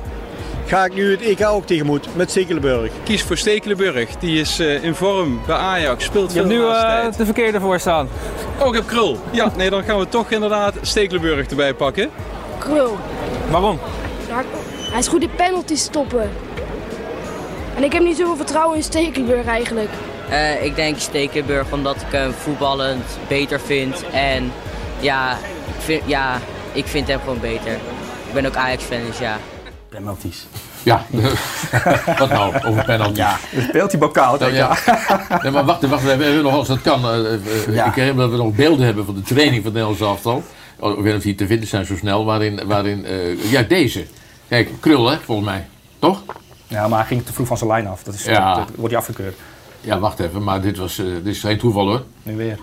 ga ik nu het EK ook tegemoet met Stekelenburg. Kies voor Stekelenburg. Die is eh, in vorm bij Ajax, speelt Je hebt veel nu laatste eh, de verkeerde voor staan. Oh, ik heb Krul. Ja, nee, dan gaan we toch inderdaad Stekelenburg erbij pakken. Krul. Waarom? Ja, hij is goed in penalties stoppen. En ik heb niet zoveel vertrouwen in Stekelenburg eigenlijk. Eh, ik denk Stekelenburg omdat ik hem voetballend beter vind. En ja ik, vind, ja, ik vind hem gewoon beter. Ik ben ook Ajax-fan, dus ja. Penalties. Ja, wat nou, over penalty. Ja. Speelt die bokaal, Nou, ja. nee, maar wacht, wacht, we hebben nog als dat kan. eh, Ik herinner dat we nog beelden hebben van de training van het Nederlands elftal. Oh, Ik weet niet of die te vinden zijn zo snel, waarin, waarin eh, ja, deze. Kijk, krul hè, volgens mij. Toch? Ja, maar hij ging te vroeg van zijn lijn af. Dat, is, Ja. dat wordt hij afgekeurd. Ja, wacht even, maar dit, was, eh, dit is geen toeval hoor. Nu weer.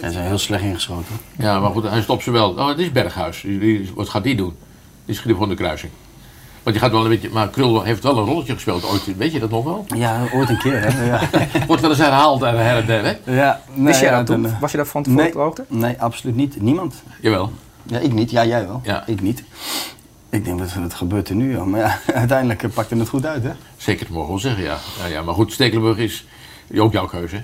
Hij is heel slecht ingeschoten. Ja, maar goed, hij stopt ze wel. Oh, het is Berghuis. Die- die- wat gaat die doen? Die schiet gewoon de kruising. Want die gaat wel een beetje, maar Krul heeft wel een rolletje gespeeld ooit. Weet je dat nog wel? Ja, ooit een keer. Hè? Ja. Wordt wel eens herhaald en her en der, hè? Ja, nee, Wist jij ja, dat toen? eh, Was je dat van tevoren nee, op de hoogte? Nee, absoluut niet. Niemand. Jawel. Ja, ik niet. Ja, jij wel. Ja. Ik niet. Ik denk, wat, wat gebeurt er nu? joh? Maar ja, uiteindelijk eh, pakte het goed uit, hè? Zeker, dat mogen we wel zeggen, ja. ja, ja maar goed, Stekelenburg is ook jouw keuze.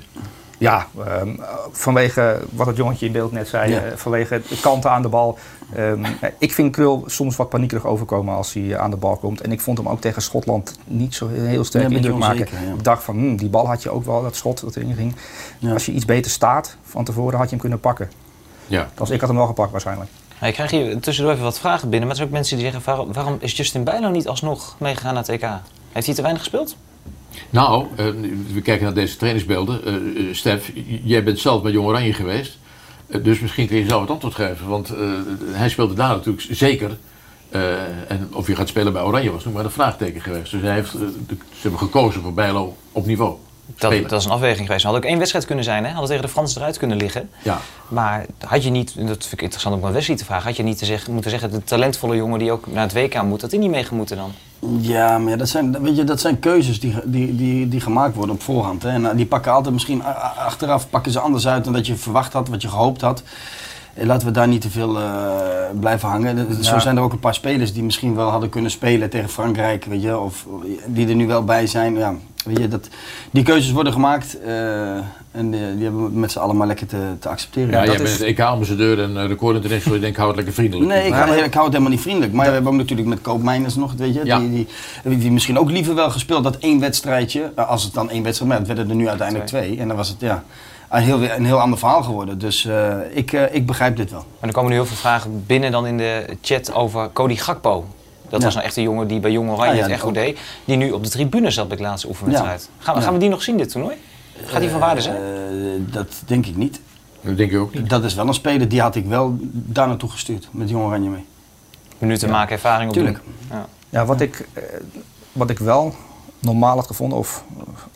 Ja, ehm, vanwege wat het jongetje in beeld net zei, Ja. eh, vanwege de kanten aan de bal. Ehm, eh, ik vind Krul soms wat paniekerig overkomen als hij eh, aan de bal komt. En ik vond hem ook tegen Schotland niet zo heel sterk Ja, beetje indruk maken. ja. Ik dacht van, hmm, die bal had je ook wel, dat schot dat erin ging. Ja. Als je iets beter staat van tevoren, had je hem kunnen pakken. Ja. Als ik had hem wel gepakt waarschijnlijk. Ik krijg hier tussendoor even wat vragen binnen. Maar er zijn ook mensen die zeggen: waarom, waarom is Justin Bijlo niet alsnog meegegaan naar het EK? Heeft hij te weinig gespeeld? Nou, eh, we kijken naar deze trainingsbeelden. Eh, Stef, jij bent zelf bij Jong Oranje geweest. Dus misschien kun je zelf het antwoord geven. Want hij speelde daar natuurlijk zeker. En of hij gaat spelen bij Oranje was nog maar een vraagteken geweest. Dus hij heeft, ze hebben gekozen voor Bijlo op niveau. Dat, dat is een afweging geweest. Het had ook één wedstrijd kunnen zijn. Hè? Hadden tegen de Fransen eruit kunnen liggen. Ja. Maar had je niet, en dat vind ik interessant om aan Wesley te vragen, had je niet te zeggen, moeten zeggen, de talentvolle jongen die ook naar het WK moet, dat hij niet meegemoeten dan? Ja, maar ja, dat, zijn, weet je, dat zijn keuzes die, die, die, die gemaakt worden op voorhand. Hè. En eh, die pakken altijd misschien achteraf pakken ze anders uit dan dat je verwacht had, wat je gehoopt had. Laten we daar niet te veel eh, blijven hangen. Zo zijn er ook een paar spelers die misschien wel hadden kunnen spelen tegen Frankrijk, weet je, of die er nu wel bij zijn. Ja, weet je, dat, die keuzes worden gemaakt eh, en die, die hebben we met z'n allen maar lekker te, te accepteren. Ja, Dat jij is- bent EK-ambassadeur en uh, Record International. Ik denk, hou het lekker vriendelijk. Nee, ik, hou, ik hou het helemaal niet vriendelijk. Maar we hebben ook natuurlijk met Koopmeiners nog, weet je, Ja. die, die, die misschien ook liever wel gespeeld dat één wedstrijdje, eh, als het dan één wedstrijd, maar het werden er nu uiteindelijk twee. En dan was het ja, een, heel, een heel ander verhaal geworden. Dus eh, ik, ik begrijp dit wel. Maar er komen nu heel veel vragen binnen dan in de chat over Cody Gakpo. Dat Ja. was een echte jongen die bij Jong Oranje Ah, ja, het echt goed ook. deed. Die nu op de tribune zat bij de laatste oefenwedstrijd. Ja. Gaan, we, Ja. gaan we die nog zien dit toernooi? Gaat die van waarde zijn? Eh, dat denk ik niet. Dat denk ik ook niet. Dat is wel een speler, die had ik wel daar naartoe gestuurd, met Jong Oranje mee. Minuten maken, ervaring op Tuurlijk. doen. Ja. Ja, wat ik, eh, wat ik wel normaal had gevonden, of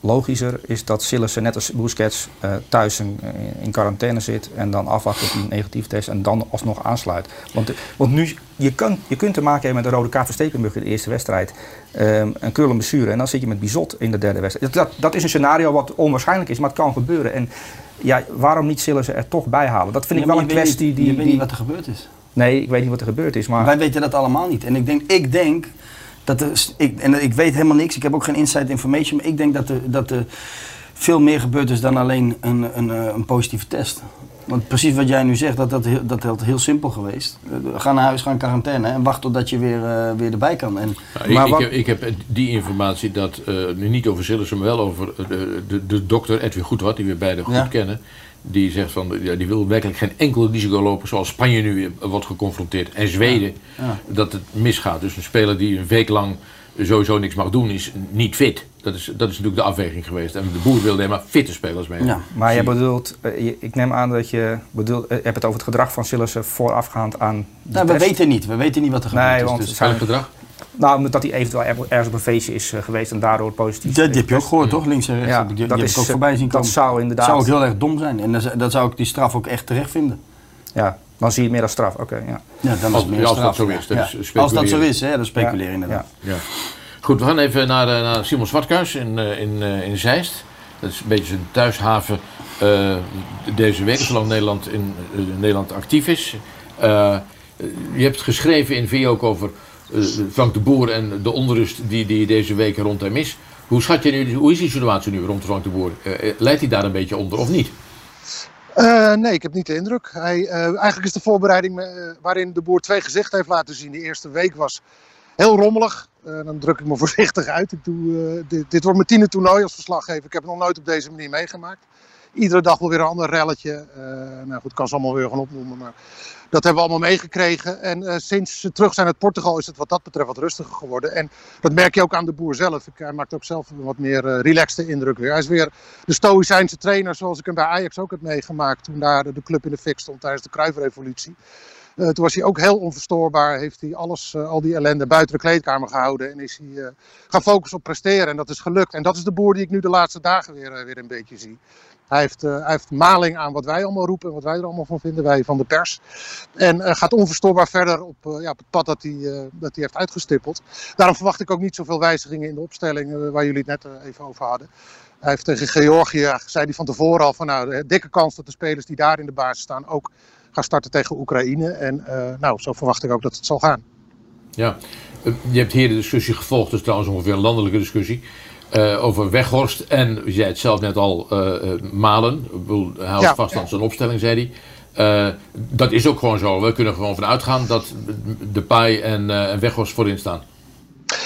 logischer is dat Sillissen net als Busquets eh, thuis in, in quarantaine zit en dan afwacht op een negatief test en dan alsnog aansluit. Want, want nu, je, kan, je kunt te maken hebben met een rode kaart voor Stekelenburg in de eerste wedstrijd, ehm, een en blessure en dan zit je met Bizot in de derde wedstrijd. Dat, dat is een scenario wat onwaarschijnlijk is, maar het kan gebeuren. En ja, waarom niet Sillissen er toch bij halen? Dat vind ik wel een kwestie niet- die... Je weet niet wat er gebeurd is. Nee, ik weet niet wat er gebeurd is, maar... Wij weten dat allemaal niet. En ik denk, ik denk dat er, ik, en ik weet helemaal niks, ik heb ook geen inside information, maar ik denk dat er, dat er veel meer gebeurd is dan alleen een, een, eh, een positieve test. Want precies wat jij nu zegt, dat, dat, heel- dat had heel simpel geweest. Ga naar huis, ga in quarantaine en wacht totdat je weer, eh, weer erbij kan. En, Nou, ik, ik, heb, ik heb die informatie dat, nu niet over Sillissen, maar wel over eh, de, de, de dokter Edwin Goedwart, die we beide goed Ja. kennen. Die zegt van, ja, die wil werkelijk geen enkel risico lopen zoals Spanje nu wordt geconfronteerd. En Zweden, Ja. dat het misgaat. Dus een speler die een week lang sowieso niks mag doen, is niet fit. Dat is, dat is natuurlijk de afweging geweest. En de boer wilde alleen maar fitte spelers mee. Maar je bedoelt, eh, ik neem aan dat je bedoelt, eh, je hebt het over het gedrag van Sillissen voorafgaand aan de nou, we test. weten niet, we weten niet wat er gebeurd Nee, is. want dus- het zijn- gedrag? Nou, omdat hij eventueel er- ergens op een feestje is eh, geweest en daardoor positief Dat heb je ook gehoord, toch? Links en rechts. Ja, die, dat die heb is, ik ook voorbij zien dat komen. zou inderdaad- zou ook heel erg dom zijn. En dat, dat zou ik die straf ook echt terecht vinden. Ja, dan zie je het meer als straf. Oké, ja. Ja, dan is Als, straf. dat zo is. Dat Ja. is Als speculeren. dat zo is, hè, is speculeren inderdaad. Ja. Goed, we gaan even naar, eh, naar Simon Zwartkuis in, eh, in, eh, in Zeist. Dat is een beetje zijn thuishaven eh, deze week, zolang Nederland in Nederland actief is. Eh, je hebt geschreven in VI ook over Frank de Boer en de onrust die, die deze week rond hem is. Hoe, schat je nu, hoe is die situatie nu rond Frank de Boer? Leidt hij daar een beetje onder of niet? Eh, nee, ik heb niet de indruk. Hij, eh, eigenlijk is de voorbereiding eh, waarin de boer twee gezichten heeft laten zien. De eerste week was heel rommelig. Dan druk ik me voorzichtig uit. Ik doe, dit, dit wordt mijn tiende toernooi als verslaggever. Ik heb het nog nooit op deze manier meegemaakt. Iedere dag wel weer een ander relletje. Nou goed, ik kan ze allemaal weer gaan opnoemen. Maar dat hebben we allemaal meegekregen. En eh, sinds ze terug zijn uit Portugal is het wat dat betreft wat rustiger geworden. En dat merk je ook aan de boer zelf. Hij maakt ook zelf een wat meer eh, relaxte indruk weer. Hij is weer de stoïcijnse trainer zoals ik hem bij Ajax ook heb meegemaakt. Toen daar de club in de fik stond tijdens de Cruijffrevolutie. Eh, toen was hij ook heel onverstoorbaar. Heeft hij alles, eh, al die ellende buiten de kleedkamer gehouden. En is hij eh, gaan focussen op presteren. En dat is gelukt. En dat is de boer die ik nu de laatste dagen weer, weer een beetje zie. Hij heeft, hij heeft maling aan wat wij allemaal roepen en wat wij er allemaal van vinden, wij van de pers. En gaat onverstoorbaar verder op, ja, op het pad dat hij, dat hij heeft uitgestippeld. Daarom verwacht ik ook niet zoveel wijzigingen in de opstelling waar jullie het net even over hadden. Hij heeft tegen Georgië, zei hij van tevoren al, van nou, de dikke kans dat de spelers die daar in de basis staan ook gaan starten tegen Oekraïne. En eh, nou, zo verwacht ik ook dat het zal gaan. Ja, Eh, je hebt hier de discussie gevolgd, dus trouwens ongeveer een landelijke discussie. eh, over Weghorst en, je zei het zelf net al, Malen. Hij houdt Ja. vast aan zijn opstelling, zei hij. Dat is ook gewoon zo. We kunnen er gewoon van uitgaan dat de Pai en, en Weghorst voorin staan.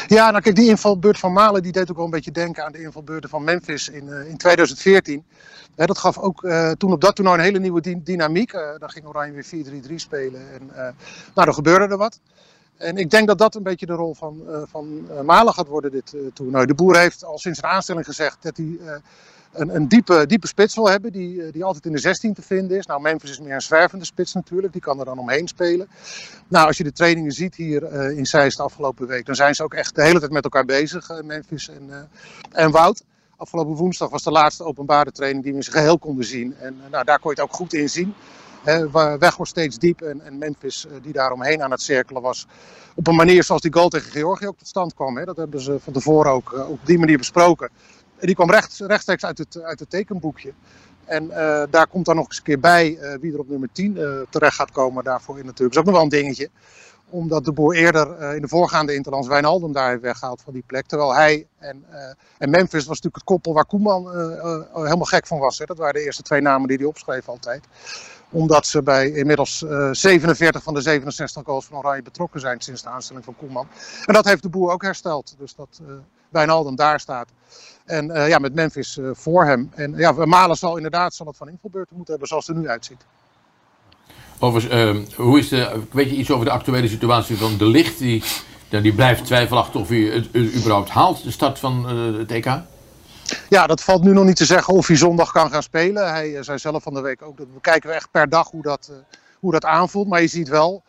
Ja, nou kijk, die invalbeurt van Malen die deed ook wel een beetje denken aan de invalbeurten van Memphis in, in 2014. Dat gaf ook eh, toen op dat toernooi een hele nieuwe dy- dynamiek. Eh dan ging Oranje weer 4-3-3 spelen. En, eh, nou, dan gebeurde er wat. En ik denk dat dat een beetje de rol van, van Malen gaat worden dit toernooi. De boer heeft al sinds zijn aanstelling gezegd dat hij een, een diepe, diepe spits wil hebben. Die, die altijd in de 16 te vinden is. Nou, Memphis is meer een zwervende spits natuurlijk. Die kan er dan omheen spelen. Nou, als je de trainingen ziet hier in Zeist de afgelopen week. Dan zijn ze ook echt de hele tijd met elkaar bezig. Memphis en, eh, en Wout. Afgelopen woensdag was de laatste openbare training die we in zijn geheel konden zien. En eh, nou, daar kon je het ook goed in zien. Waar weg was steeds diep en, en Memphis, eh, die daaromheen aan het cirkelen was. Op een manier zoals die goal tegen Georgië ook tot stand kwam. Dat hebben ze van tevoren ook eh, op die manier besproken. En die kwam recht, rechtstreeks uit het, uit het tekenboekje. En daar komt dan nog eens een keer bij wie er op nummer 10 eh, terecht gaat komen daarvoor in natuurlijk. Is ook nog wel een dingetje. Omdat de boer eerder eh, in de voorgaande Interlands Wijnaldum daar heeft weggehaald van die plek. Terwijl hij en, eh, en Memphis was natuurlijk het koppel waar Koeman eh, helemaal gek van was. Hè. Dat waren de eerste twee namen die hij opschreef altijd omdat ze bij inmiddels eh, 47 van de 67 goals van Oranje betrokken zijn sinds de aanstelling van Koeman. En dat heeft de boer ook hersteld. Dus dat eh Wijnaldum daar staat. En ja, met Memphis voor hem. En ja, Malen zal inderdaad zal het van invalbeurten moeten hebben zoals het er nu uitziet. Overigens, eh, hoe is de, weet je iets over de actuele situatie van De Licht? Die, ja, die blijft twijfelachtig of hij het überhaupt haalt, de start van eh, het EK. Ja, dat valt nu nog niet te zeggen of hij zondag kan gaan spelen. Hij eh, zei zelf van de week ook, dat bekijken we echt per dag hoe dat, eh, hoe dat aanvoelt. Maar je ziet wel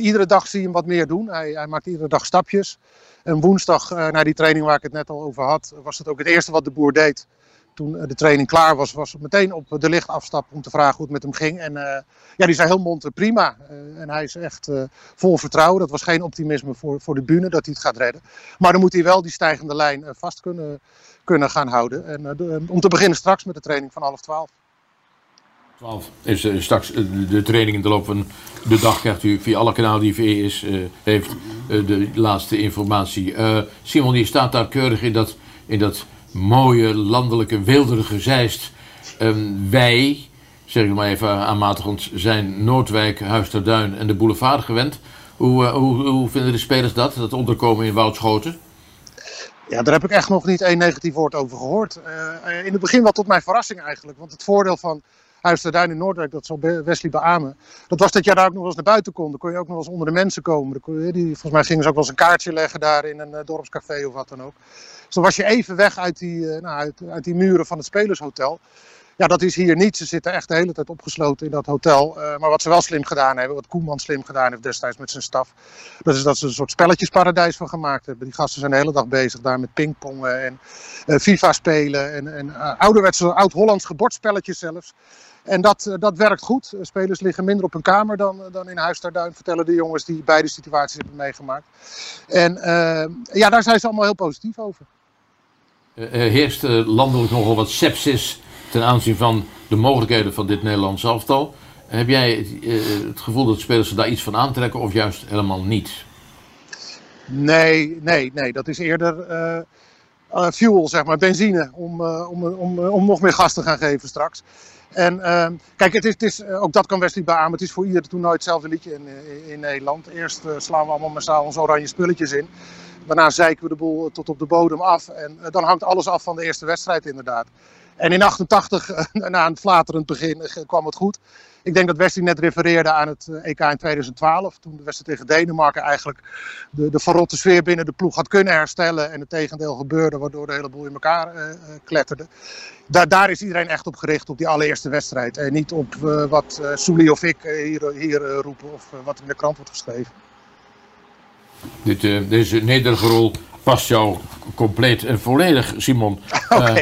iedere dag zie je hem wat meer doen. Hij, hij maakt iedere dag stapjes. En woensdag, na die training waar ik het net al over had, was het ook het eerste wat de boer deed. Toen eh, de training klaar was, was het meteen op de licht afstappen om te vragen hoe het met hem ging. En eh, ja, die zei heel monter prima. Eh, en hij is echt vol vertrouwen. Dat was geen optimisme voor, voor de bühne dat hij het gaat redden. Maar dan moet hij wel die stijgende lijn vast kunnen, kunnen gaan houden. En om te beginnen straks met de training van half twaalf. 12 is straks de training in de loop van de dag. Krijgt u via alle kanalen die VE is, heeft de laatste informatie. Simon, die staat daar keurig in dat, in dat mooie, landelijke, weelderige Zeist. Ehm, wij, zeg ik maar even aanmatigend, zijn Noordwijk, Huis ter Duin en de boulevard gewend. Hoe, eh, hoe, hoe vinden de spelers dat, dat onderkomen in Woudschoten? Ja, daar heb ik echt nog niet één negatief woord over gehoord. Eh, eh, in het begin wel tot mijn verrassing eigenlijk. Want het voordeel van Huis Duin in Noordwijk, dat zal Wesley beamen. Dat was dat je daar ook nog eens naar buiten kon. Dan kon je ook nog eens onder de mensen komen. Je, die, volgens mij gingen ze ook wel eens een kaartje leggen daar in een eh, dorpscafé of wat dan ook. Dus dan was je even weg uit die, eh, nou, uit, uit die muren van het Spelershotel. Ja, dat is hier niet. Ze zitten echt de hele tijd opgesloten in dat hotel. Eh, maar wat ze wel slim gedaan hebben, wat Koeman slim gedaan heeft destijds met zijn staf, dat is dat ze een soort spelletjesparadijs van gemaakt hebben. Die gasten zijn de hele dag bezig daar met pingpongen en eh, FIFA spelen en, en eh, ouderwetse oud-Hollands gebordspelletjes zelfs. En dat, dat werkt goed. Spelers liggen minder op hun kamer dan, dan in Huis ter Duin, vertellen de jongens die beide situaties hebben meegemaakt. En ja, daar zijn ze allemaal heel positief over. Er heerst landelijk nogal wat sepsis ten aanzien van de mogelijkheden van dit Nederlands elftal. Heb jij eh, het gevoel dat spelers er daar iets van aantrekken of juist helemaal niet? Nee, nee, nee. Dat is eerder eh, eh, fuel, zeg maar, benzine. Om, om, om, om nog meer gas te gaan geven straks. En ehm, kijk, het is, het is, ook dat kan Wesley beamen. Het is voor ieder toernooi hetzelfde liedje in, in, in Nederland. Eerst slaan we allemaal massaal onze oranje spulletjes in. Daarna zeiken we de boel tot op de bodem af. En dan hangt alles af van de eerste wedstrijd inderdaad. En in 88, eh, na een flaterend begin, eh, kwam het goed. Ik denk dat Wesley net refereerde aan het eh, EK in 2012. Toen de wedstrijd tegen Denemarken eigenlijk de, de verrotte sfeer binnen de ploeg had kunnen herstellen. En het tegendeel gebeurde, waardoor de hele boel in elkaar eh, kletterde. Daar, daar is iedereen echt op gericht, op die allereerste wedstrijd. En niet op wat Soelie of ik hier, hier roepen of wat in de krant wordt geschreven. Dit, deze nederige rol past jou compleet en volledig, Simon. Eh,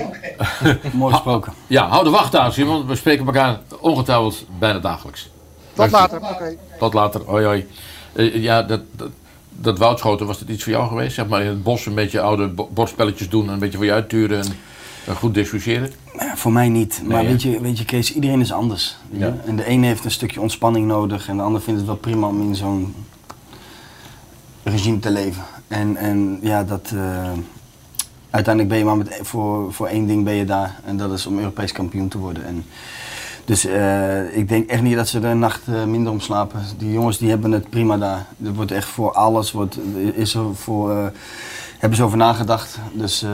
Mooi gesproken. ja, hou de wacht aan, Simon. We spreken elkaar ongetwijfeld bijna dagelijks. Tot later, oké. Tot later, hoi hoi. Eh, ja, dat, dat, dat woudschoten, was dat iets voor jou geweest? Zeg maar in het bos een beetje oude bo- bordspelletjes doen en een beetje voor je uitturen en, en goed discussiëren? Ja, voor mij niet. Maar Nee, weet, je, weet je, Kees, iedereen is anders. Ja. En de ene heeft een stukje ontspanning nodig en de ander vindt het wel prima om in zo'n regime te leven. En, en ja, dat. eh, uiteindelijk ben je maar met, voor, voor één ding ben je daar en dat is om Europees kampioen te worden. En, dus eh, ik denk echt niet dat ze een nacht eh, minder om slapen. Die jongens die hebben het prima daar. Er wordt echt voor alles, wordt, is er voor, hebben ze over nagedacht. Dus,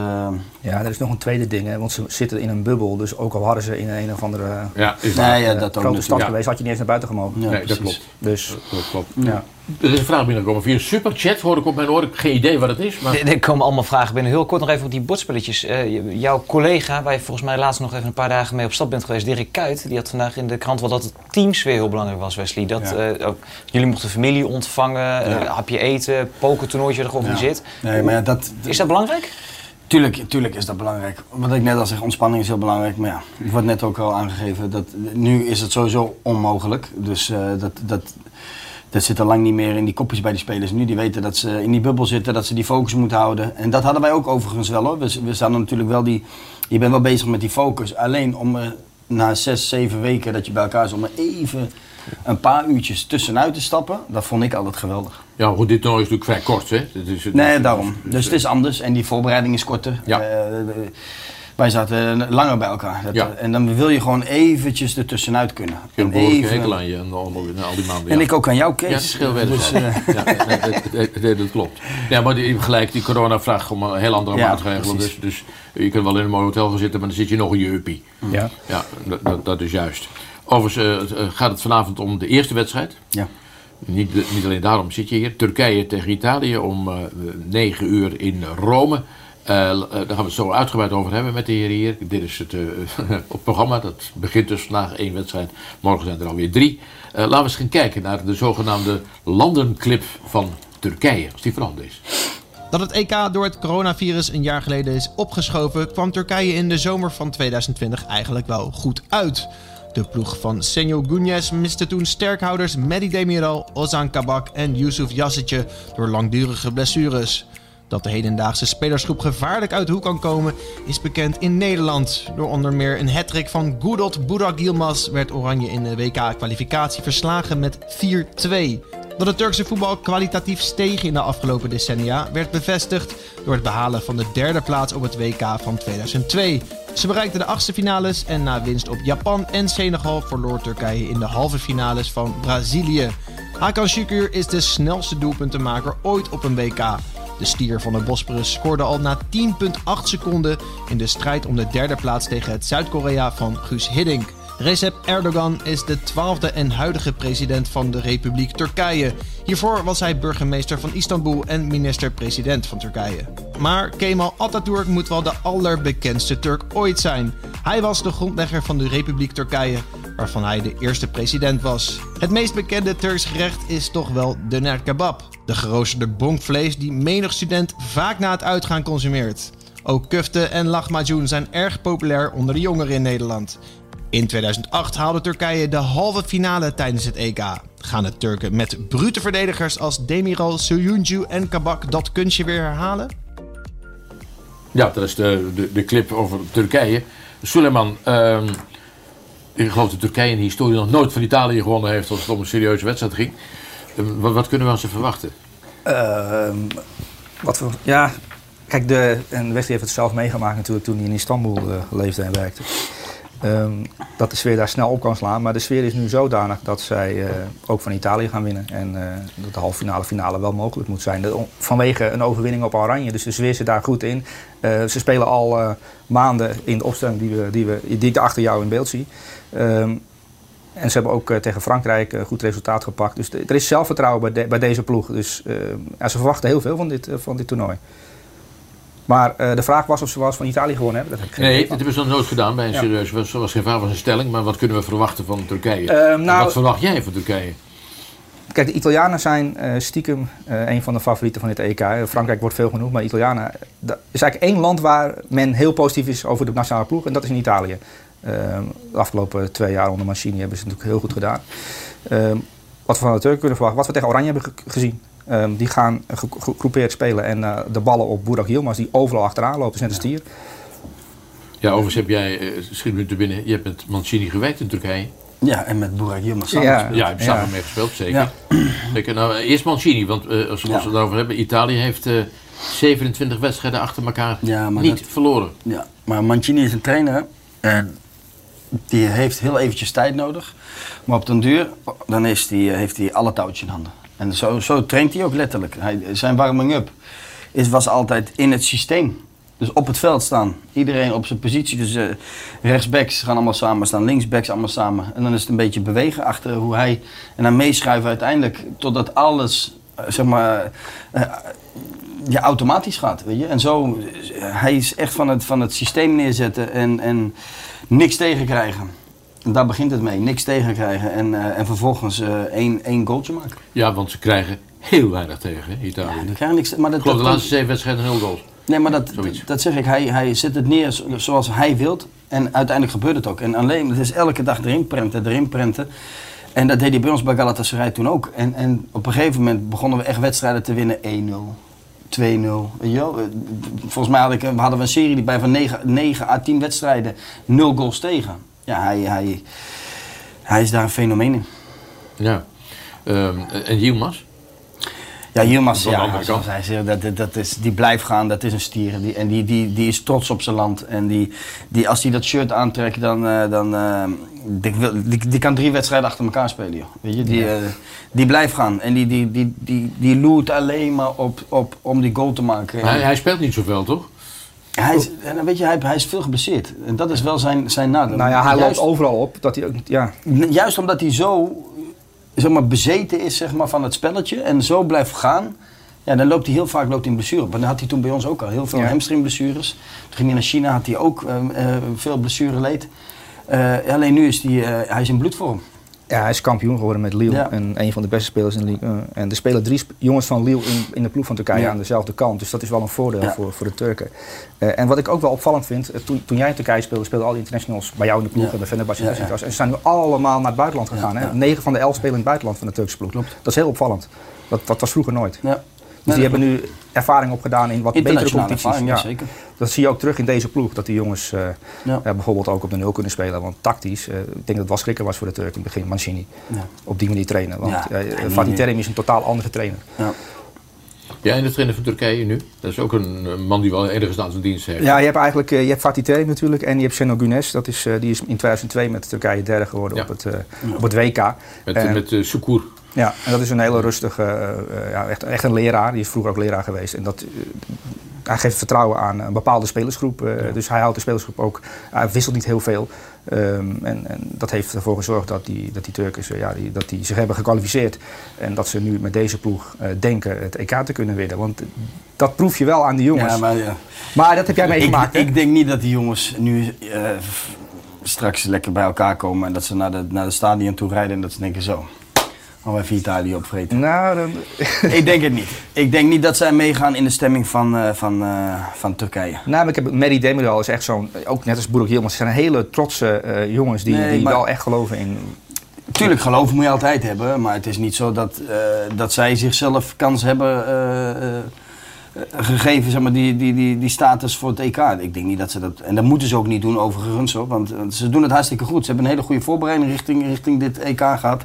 Ja, er is nog een tweede ding, hè, want ze zitten in een bubbel. Dus ook al hadden ze in een of andere Ja, is waar. eh, Nee, ja, dat grote natuurlijk. stad Ja. geweest, had je niet eens naar buiten gemogen. Ja, nee, dat klopt. Dus Dat klopt. ja. Er is een vraag binnengekomen via Superchat, hoor ik op mijn oor. Ik heb geen idee wat het is, maar... Er er komen allemaal vragen binnen. Heel kort nog even op die bordspelletjes. Eh, jouw collega, waar je volgens mij laatst nog even een paar dagen mee op stap bent geweest, Dirk Kuyt, die had vandaag in de krant wel dat het teamsfeer heel belangrijk was, Wesley. Dat, Ja. eh, ook, jullie mochten familie ontvangen, hapje eten, pokertoernooitje er georganiseerd. Nee, maar ja, dat, Is dat belangrijk? Tuurlijk, tuurlijk is dat belangrijk. Wat ik net al zeg, ontspanning is heel belangrijk. Maar ja, het wordt net ook al aangegeven dat nu is het sowieso onmogelijk. Dus eh, dat, dat, dat zit al lang niet meer in die kopjes bij die spelers. Nu die weten dat ze in die bubbel zitten, dat ze die focus moeten houden. En dat hadden wij ook overigens wel hoor. We, we natuurlijk wel die, je bent wel bezig met die focus. Alleen om na zes, zeven weken dat je bij elkaar is, om er even een paar uurtjes tussenuit te stappen, dat vond ik altijd geweldig. Ja, goed, dit toernooi is natuurlijk vrij kort, hè? Het is, het Nee, is- daarom. Dus het is anders en die voorbereiding is korter. Ja. Eh, wij zaten langer bij elkaar. Dat- Ja. En dan wil je gewoon eventjes ertussenuit kunnen. Ik heb een hekel aan je en al, al die maanden. En ja. ik ook aan jou, Kees. Ja, het. Dus, eh, ja, het- dat klopt. Ja, maar die, gelijk, die corona vraagt om een heel andere Ja, maatregelen. Dus, dus je kunt wel in een mooi hotel gaan zitten, maar dan zit je nog in je uppie. Ja. Ja, dat, dat, dat is juist. Overigens eh, eh, gaat het vanavond om de eerste wedstrijd. Ja. Niet, niet alleen daarom zit je hier. Turkije tegen Italië om eh 9 uur in Rome. Eh, eh, daar gaan we het zo uitgebreid over hebben met de heren hier. Dit is het, eh, het programma. Dat begint dus vandaag één wedstrijd. Morgen zijn er alweer drie. Laten we eens gaan kijken naar de zogenaamde landenclip van Turkije. Als die veranderd is. Dat het EK door het coronavirus een jaar geleden is opgeschoven, kwam Turkije in de zomer van 2020 eigenlijk wel goed uit. De ploeg van Senyo Gunyes miste toen sterkhouders Mehdi Demiral, Ozan Kabak en Yusuf Yassitje door langdurige blessures. Dat de hedendaagse spelersgroep gevaarlijk uit de hoek kan komen is bekend in Nederland. Door onder meer een hattrick van Gudot Burak Yilmaz werd Oranje in de WK-kwalificatie verslagen met 4-2. Dat het Turkse voetbal kwalitatief steeg in de afgelopen decennia werd bevestigd door het behalen van de derde plaats op het WK van 2002. Ze bereikten de achtste finales en na winst op Japan en Senegal verloor Turkije in de halve finales van Brazilië. Hakan Şükür is de snelste doelpuntenmaker ooit op een WK. De stier van de Bosporus scoorde al na 10,8 seconden in de strijd om de derde plaats tegen het Zuid-Korea van Guus Hiddink. Recep Erdogan is de twaalfde en huidige president van de Republiek Turkije. Hiervoor was hij burgemeester van Istanbul en minister-president van Turkije. Maar Kemal Atatürk moet wel de allerbekendste Turk ooit zijn. Hij was de grondlegger van de Republiek Turkije, waarvan hij de eerste president was. Het meest bekende Turks gerecht is toch wel de kebab. De geroosterde bonkvlees die menig student vaak na het uitgaan consumeert. Ook kufte en lahmacun zijn erg populair onder de jongeren in Nederland. In 2008 haalde Turkije de halve finale tijdens het EK. Gaan de Turken met brute verdedigers als Demiral, Soyuncu en Kabak dat kunstje weer herhalen? Ja, dat is de, de, de clip over Turkije. Suleiman, ehm, ik geloof dat Turkije in de historie nog nooit van Italië gewonnen heeft als het om een serieuze wedstrijd ging. Ehm, wat, wat kunnen we aan ze verwachten? Ehm, wat voor, ja, kijk, de, en Wesley heeft het zelf meegemaakt natuurlijk toen hij in Istanbul eh, leefde en werkte. Ehm, dat de sfeer daar snel op kan slaan. Maar de sfeer is nu zodanig dat zij eh, ook van Italië gaan winnen. En eh, dat de halve finale finale wel mogelijk moet zijn. Vanwege een overwinning op Oranje. Dus de sfeer zit daar goed in. Eh, ze spelen al maanden in de opstelling die, we, die, we, ik achter jou in beeld zie. Ehm, en ze hebben ook tegen Frankrijk een goed resultaat gepakt. Dus er is zelfvertrouwen bij, bij deze ploeg. Dus eh, ja, ze verwachten heel veel van dit, van dit toernooi. Maar eh, de vraag was of ze wel eens van Italië gewonnen hebben. Dat heb Nee, dat hebben ze nog nooit gedaan bij een Ja. wedstrijd. Dat was geen vraag, was een stelling. Maar wat kunnen we verwachten van Turkije? Ehm, En nou- wat verwacht jij van Turkije? Kijk, de Italianen zijn eh, stiekem eh, een van de favorieten van dit EK. Eh, Frankrijk wordt veel genoemd, maar Italianen... Dat is eigenlijk één land waar men heel positief is over de nationale ploeg. En dat is in Italië. Ehm, de afgelopen twee jaar onder Mancini hebben ze het natuurlijk heel goed gedaan. Ehm, wat we van de Turken kunnen verwachten, wat we tegen Oranje hebben ge- gezien. Ehm, die gaan ge- gegroepeerd spelen en eh, de ballen op Burak Yilmaz, die overal achteraan lopen, net een stier. Ja, overigens heb jij, eh, schiet me te binnen, je hebt met Mancini gewerkt in Turkije. Ja, en met Burak Yilmaz samen Ja. gespeeld. Ja, je hebt samen Ja. mee gespeeld, zeker. Ja. zeker. Nou, eh, eerst Mancini, want als we Ja. het erover hebben, Italië heeft eh, 27 wedstrijden achter elkaar Ja, maar niet dat- verloren. Ja, maar Mancini is een trainer en die heeft heel eventjes tijd nodig. Maar op den duur, dan is die, eh, heeft hij alle touwtjes in handen. En zo, zo traint hij ook letterlijk. Hij, zijn warming-up was altijd in het systeem. Dus op het veld staan. Iedereen op zijn positie. Dus eh, rechtsbacks gaan allemaal samen staan, linksbacks allemaal samen. En dan is het een beetje bewegen achter hoe hij... En dan meeschuiven uiteindelijk totdat alles, eh, zeg maar... ja, automatisch gaat, weet je. En zo, hij is echt van het, van het systeem neerzetten en, en niks tegenkrijgen. En daar begint het mee, niks tegenkrijgen en, eh, en vervolgens eh, één, één goaltje maken. Ja, want ze krijgen heel weinig tegen, hè, Italië. Die krijgen niks, maar dat, ik geloof de laatste zeven wedstrijden nul goals. Nee, maar dat, Zoiets. dat zeg ik. Hij, hij zet het neer zo- zoals hij wilt. En uiteindelijk gebeurt het ook. En alleen, het is elke dag erin prenten, erin prenten. En dat deed hij bij ons bij Galatasaray toen ook. En, en op een gegeven moment begonnen we echt wedstrijden te winnen. 1-0, 2-0. Weet je wel? Eh, Volgens mij ik, hadden we een serie die bij van 9, 9 à 10 wedstrijden 0 goals tegen. Ja, hij, hij, hij is daar een fenomeen in. Ja. Ehm, en Yilmaz? Ja, Yilmaz, ja, andere zoals kant. hij zegt, dat, dat, dat is, die blijft gaan, dat is een stier. Die, en die, die, die is trots op zijn land. En die, die, als hij dat shirt aantrekt, dan, eh, dan eh, die, wil- die, die kan drie wedstrijden achter elkaar spelen. Joh. Weet je? Die, Ja. eh, die blijft gaan. En die, die, die, die, die loert alleen maar op, op, om die goal te maken. Hij, hij speelt niet zoveel, toch? Hij is, en dan weet je, hij, hij is veel geblesseerd. En dat is wel zijn, zijn nadeel. Nou ja, hij Juist- loopt overal op. Dat hij ook, ja. Juist omdat hij zo zeg maar, bezeten is zeg maar, van het spelletje en zo blijft gaan, Ja, dan loopt hij heel vaak loopt hij in blessure op. En dat had hij toen bij ons ook al. Heel veel Ja. hamstringblessures. Toen ging hij naar China, had hij ook eh, eh, veel blessureleed. Eh alleen nu is hij, eh, hij is in bloedvorm. Ja, hij is kampioen geworden met Lille. Ja. En een van de beste spelers in de Ligue 1. En er spelen drie jongens van Lille in, in de ploeg van Turkije Ja. aan dezelfde kant. Dus dat is wel een voordeel Ja. voor, voor de Turken. Eh, en wat ik ook wel opvallend vind, eh, toen, toen jij in Turkije speelde, speelden al die internationals bij jou in de ploeg en bij Fenerbahce en ze zijn nu allemaal naar het buitenland gegaan. Hè? Negen van de elf spelen in het buitenland van de Turkse ploeg. Dat is heel opvallend. Dat, dat was vroeger nooit. Ja. Dus die hebben nu ervaring opgedaan in wat betere competities. ervaring, ja, zeker. Dat zie je ook terug in deze ploeg. Dat die jongens eh, Ja. ja, bijvoorbeeld ook op de nul kunnen spelen. Want tactisch, eh, ik denk dat het wel schrikker was voor de Turk in het begin, Mancini. Ja. Op die manier trainen. Want Ja. eh, Ja, Fatih Terim is een totaal andere trainer. Ja. Jij en de trainer van Turkije nu? Dat is ook een eh, man die wel enige staat van dienst heeft. Ja, je hebt eigenlijk eh, je hebt Fatih Terim natuurlijk en je hebt Şenol Güneş. Dat is, eh, die is in 2002 met Turkije derde geworden Ja. op, het, eh, op het WK. Met, En- met eh, Sukur. Ja, en dat is een hele rustige, eh, eh, ja, echt, echt een leraar. Die is vroeger ook leraar geweest. En dat, eh, hij geeft vertrouwen aan een bepaalde spelersgroep. Dus hij houdt de spelersgroep ook, hij wisselt niet heel veel. Ehm, en, en dat heeft ervoor gezorgd dat die, dat die Turkers ja, die, dat die zich hebben gekwalificeerd. En dat ze nu met deze ploeg denken het EK te kunnen winnen. Want dat proef je wel aan die jongens. Ja, maar, ja. Maar dat heb jij ik, meegemaakt, hè? ik denk niet dat die jongens nu straks lekker bij elkaar komen en dat ze naar de, naar de stadion toe rijden en dat ze denken zo. Al even Italië opvreten. Nou, dan... ik denk het niet. Ik denk niet dat zij meegaan in de stemming van, eh, van, eh, van Turkije. Nou, maar ik heb Mary Demiral is echt zo'n, ook net als Boerik Yilmaz, zijn hele trotse eh, jongens die, Nee, die maar- wel echt geloven in. Tuurlijk, geloof moet je altijd hebben, maar het is niet zo dat, dat zij zichzelf kans hebben gegeven, zeg maar, die, die, die, die status voor het EK. Ik denk niet dat ze dat, en dat moeten ze ook niet doen overigens hoor, want want ze doen het hartstikke goed. Ze hebben een hele goede voorbereiding richting, richting dit EK gehad.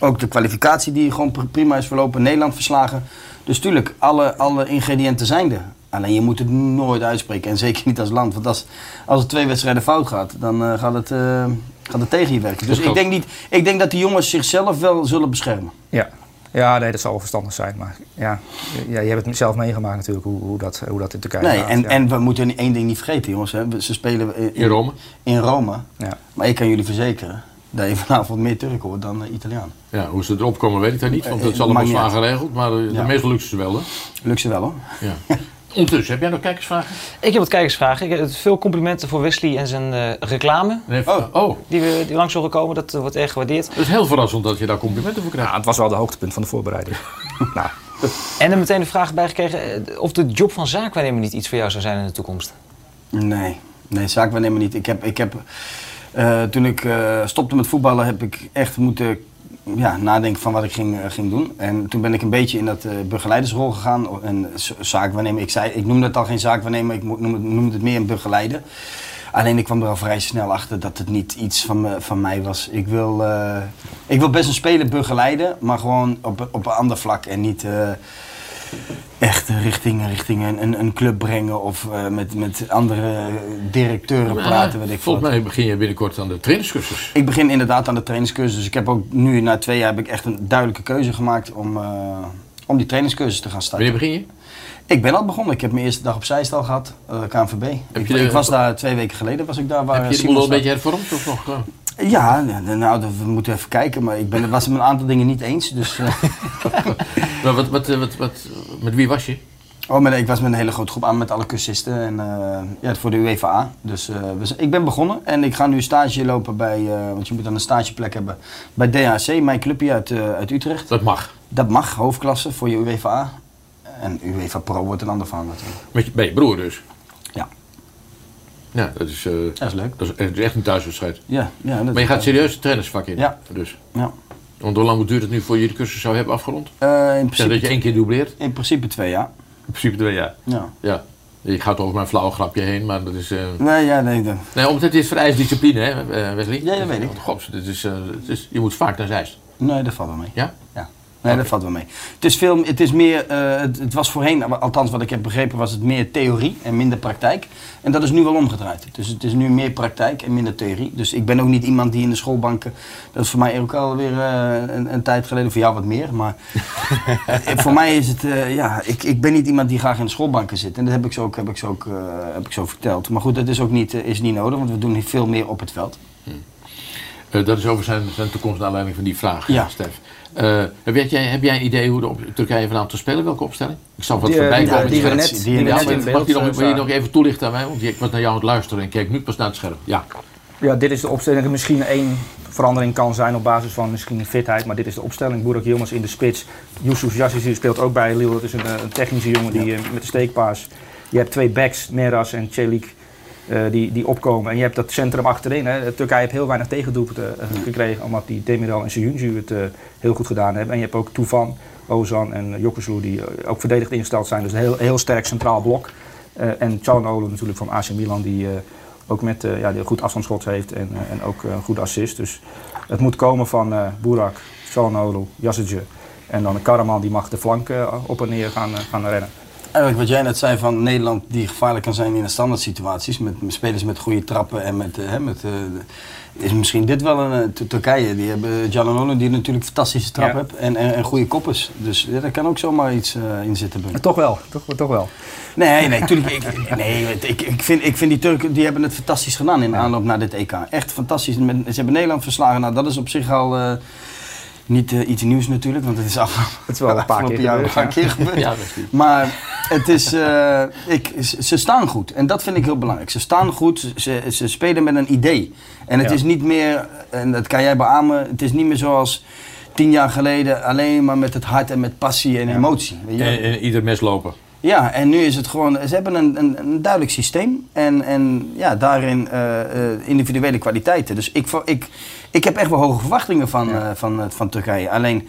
Ook de kwalificatie die gewoon pr- prima is verlopen, Nederland verslagen. Dus tuurlijk, alle, alle ingrediënten zijn er. Alleen je moet het nooit uitspreken en zeker niet als land. Want als, als het twee wedstrijden fout gaat, dan eh, gaat, het, eh, gaat het tegen je werken. Dus ik denk, niet, ik denk dat die jongens zichzelf wel zullen beschermen. Ja. ja, nee, dat zal wel verstandig zijn. Maar ja, ja je hebt het zelf meegemaakt natuurlijk, hoe, hoe, dat, hoe dat in Turkije Nee, gaat. en, ja. en we moeten één ding niet vergeten, jongens. Hè. Ze spelen in, In Rome. In Rome. Ja. Maar ik kan jullie verzekeren dat je vanavond meer Turken wordt dan uh, Italiaan. Ja, hoe ze erop komen weet ik daar niet, want Eh, het is allemaal maakt niet zwaar geregeld. Maar eh, Ja. de meeste lukt ze wel, hè? Lukt ze wel, hoor. Ja. Ondertussen, heb jij nog kijkersvragen? Ik heb wat kijkersvragen. Ik heb veel complimenten voor Wesley en zijn eh, reclame. oh. oh. Die, we, die langs zullen komen. Dat eh, wordt erg gewaardeerd. Het is heel verrassend dat je daar complimenten voor krijgt. Ja, het was wel de hoogtepunt van de voorbereiding. nou. En er meteen de vraag bij gekregen eh, of de job van zaakwaarnemer niet iets voor jou zou zijn in de toekomst. Nee, nee, zaakwaarnemer niet. Ik heb, ik heb, eh, toen ik eh, stopte met voetballen heb ik echt moeten ja, nadenken van wat ik ging, eh, ging doen. En toen ben ik een beetje in dat begeleidersrol gegaan. En z- zaakwaarnemer, ik, zei, ik noemde het al geen zaakwaarnemer, ik mo- noem het, noemde het meer een begeleider. Alleen ik kwam er al vrij snel achter dat het niet iets van, me, van mij was. Ik wil, ik wil best een speler begeleiden, maar gewoon op, op een ander vlak. En niet echt richting, richting een, een, een club brengen of eh, met, met andere directeuren praten. Weet ik Volgens mij begin je binnenkort aan de trainingscursus. Ik begin inderdaad aan de trainingscursus. Dus ik heb ook nu, na twee jaar, heb ik echt een duidelijke keuze gemaakt om, eh, om die trainingscursus te gaan starten. Wanneer begin je? Ik ben al begonnen. Ik heb mijn eerste dag op Zeist al gehad, eh, KNVB. Ik, je de- ik was daar twee weken geleden, was ik daar. Waar Heb je de Simon boel al een beetje hervormd of nog? Ja, nou, we moeten even kijken. Maar ik ben was het met een aantal dingen niet eens. Dus, eh, Maar wat, wat, wat, wat, met wie was je? oh, maar ik was met een hele grote groep aan met alle cursisten. En, eh, ja, voor de UEFA. Dus eh, we ik ben begonnen. En ik ga nu stage lopen bij, want je moet dan een stageplek hebben, bij DHC, mijn clubje uit, uit Utrecht. Dat mag. Dat mag, hoofdklasse voor je UEFA. En UEFA Pro wordt een ander van natuurlijk. Met je, bij je broer dus? Ja. Dat is, eh, Dat is leuk. dat is, dat is echt een thuiswedstrijd. Ja, ja, dat maar je gaat serieus het trainersvak in? Ja. Dus. Ja. Want hoe lang duurt het nu voor je de cursus zou hebben afgerond? Eh, in Zeg principe dat je één keer dubleert? In principe twee jaar. In principe twee jaar. Ja. ja. Je gaat over mijn flauw grapje heen, maar dat is... eh, Nee, ja, nee. Dat... Nee, omdat het is vereist discipline, hè, Wesley? Ja, dat weet ik. God, dit is, het is, je moet vaak naar Zeist. Nee, dat valt wel mee. Ja? Ja. Nee, dat valt wel mee. Het is, veel, het is meer, eh, het, het was voorheen, althans wat ik heb begrepen, was het meer theorie en minder praktijk. En dat is nu wel omgedraaid. Dus het is nu meer praktijk en minder theorie. Dus ik ben ook niet iemand die in de schoolbanken, dat is voor mij ook alweer uh, een, een tijd geleden, voor jou wat meer. Maar eh, voor mij is het, uh, ja, ik, ik ben niet iemand die graag in de schoolbanken zit. En dat heb ik zo ook, heb ik zo, ook, heb ik zo verteld. Maar goed, dat is ook niet, is niet nodig, want we doen veel meer op het veld. Hm. Eh, dat is over zijn, zijn toekomst naar aanleiding van die vraag, Ja. Stef. Eh, heb, jij, heb jij een idee hoe de op, Turkije vanavond te spelen? Welke opstelling? Ik zal wat Die, eh, voorbij die- komen. die net- die net in mag je nog, eh, wil je nog even toelichten aan mij? Want ik was naar jou aan het luisteren en keek nu pas naar het scherm. Ja. Ja, dit is de opstelling. Misschien één verandering kan zijn op basis van misschien fitheid, maar dit is de opstelling. Burak Yilmaz in de spits. Yusuf Yazici speelt ook bij Lille. Dat is een, een technische jongen die, met de steekpaas. Je hebt twee backs, Meras en Celik, die, die opkomen. En je hebt dat centrum achterin. Hè. Turkije heeft heel weinig tegendoelpunten eh, gekregen, omdat die Demiral en Seyuncu het eh, heel goed gedaan hebben. En je hebt ook Toufan, Ozan en Jokoslu die eh, ook verdedigd ingesteld zijn. Dus een heel, heel sterk centraal blok. Eh, en Çalhanoğlu natuurlijk van AC Milan, die eh, ook met eh, ja, die een goed afstandsschot heeft en, eh, en ook eh, een goede assist. Dus het moet komen van eh Burak, Çalhanoğlu, Yazici. En dan Karaman die mag de flank eh, op en neer gaan, eh, gaan rennen. Eigenlijk wat jij net zei van Nederland die gevaarlijk kan zijn in de standaard situaties. Met, met spelers met goede trappen en met, eh, hè, met eh, is misschien dit wel een eh, Tur- Turkije. Die hebben Çalhanoğlu die natuurlijk fantastische trap Ja. heeft en, en, en goede koppers. Dus ja, daar kan ook zomaar iets in zitten. Ben. Toch wel, toch, toch wel. Nee, nee, tuurlijk. Ik, nee, ik, ik, vind, ik vind die Turken die hebben het fantastisch gedaan in de aanloop naar dit EK. Echt fantastisch. Ze hebben Nederland verslagen. Nou, dat is op zich al niet eh, iets nieuws natuurlijk, want het is af, Het is wel een paar afgelopen keer jaar gebeurd, een paar ja. keer gebeurd. Ja. Maar het is, eh, ik, ze staan goed en dat vind ik heel belangrijk. Ze staan goed, ze, ze spelen met een idee. En het Ja. is niet meer, en dat kan jij beamen, het is niet meer zoals tien jaar geleden alleen maar met het hart en met passie en emotie. Weet je? En, en ieder mes lopen. Ja, en nu is het gewoon, ze hebben een, een, een duidelijk systeem en, en ja, daarin eh, eh, individuele kwaliteiten. Dus ik, ik, ik heb echt wel hoge verwachtingen van, eh, van, eh, van Turkije. Alleen,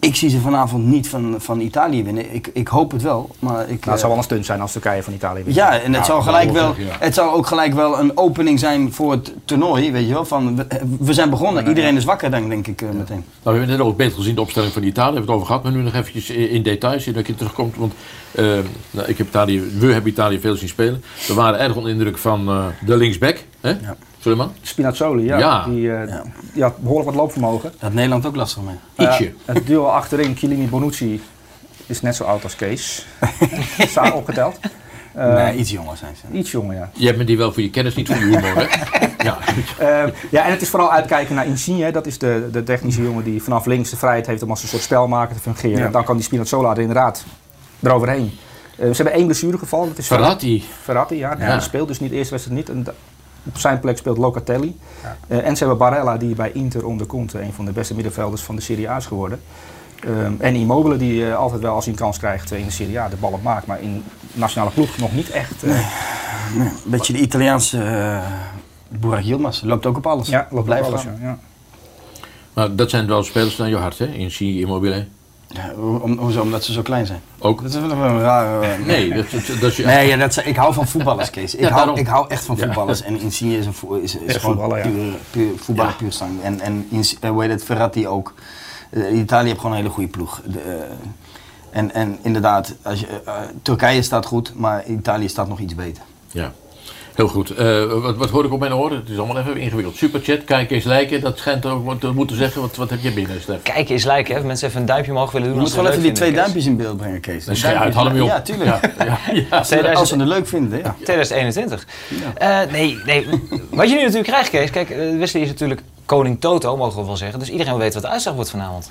ik zie ze vanavond niet van, van Italië winnen. Ik, ik hoop het wel, maar ik... Nou, het eh, zou wel een stunt zijn als Turkije van Italië wint. ja, en het, zal gelijk wel, ja. het zal ook gelijk wel een opening zijn voor het toernooi, weet je wel. Van, we, we zijn begonnen, iedereen is wakker dan, denk ik eh, meteen. Nou, we hebben net ook beter gezien de opstelling van Italië, hebben we het over gehad, maar nu nog eventjes in in details, dat je terugkomt. Want eh, nou, ik heb Italië, we hebben Italië veel zien spelen. We waren erg onder de indruk van eh, de linksback, hè? Ja. Suleiman? Spinazzoli, ja. Ja. Die, eh, die had behoorlijk wat loopvermogen. Daar had Nederland ook last van mee. Ietsje. Het duo achterin, Chiellini Bonucci, is net zo oud als Kees. Samen opgeteld. Eh, nee, iets jonger zijn ze. Iets jonger, ja. Je hebt me die wel voor je kennis, niet voor je humor, hè? ja. Eh, ja, en het is vooral uitkijken naar Insigne. hè. Dat is de, de technische jongen die vanaf links de vrijheid heeft om als een soort spelmaker te fungeren. Ja. En dan kan die Spinazzola er inderdaad eroverheen. Eh, ze hebben één blessuregeval. Dat is Verratti. Verratti, ja. Ja. Die speelt dus niet de eerste wedstrijd niet. En op zijn plek speelt Locatelli. Eh, en ze hebben Barella, die bij Inter onderkomt. Een van de beste middenvelders van de Serie A is geworden. Ehm, en Immobile, die eh, altijd wel als hij een kans krijgt eh, in de Serie A de ballen maakt. Maar in nationale ploeg nog niet echt. eh, Nee, een beetje de Italiaanse uh, Burak Yilmaz. Loopt ook op alles. ja, loopt Blijft alles. Ja. ja. Maar dat zijn wel spelers naar je hart, hè? In Immobile. Ja, om, hoezo? Omdat ze zo klein zijn. Ook? Dat is wel een rare... Nee, dat, dat, dat is je... Nee, ja, dat, ik hou van voetballers, Kees. Ik, Ja, hou, ik hou echt van Ja. voetballers. En Insigne is, een vo- is, gewoon voetballer, ja. puur, puur, voetballer Ja. puur stand. En, en eh, hoe heet het, Verratti ook. Eh, Italië heeft gewoon een hele goede ploeg. De, eh, en, en inderdaad, als je, Turkije staat goed, maar Italië staat nog iets beter. Ja, heel goed. Eh, wat, wat hoor ik op mijn oren? Het is allemaal even ingewikkeld. Superchat, kijk eens lijken. Dat schijnt ook te moeten zeggen. Wat, wat heb je binnen, Stef? Kijk eens lijken, hè. Mensen even een duimpje omhoog willen doen. Je moet gewoon even die twee duimpjes in beeld brengen, Kees. Die geen uit, hem op. Ja, tuurlijk. Ja, ja. Als, ze, als ze het leuk vinden, ja. Kees. 2021. Eh, nee, nee. Wat je nu natuurlijk krijgt, Kees. Kijk, eh, Wesley is natuurlijk koning Toto, mogen we wel zeggen. Dus iedereen weet wat de uitslag wordt vanavond.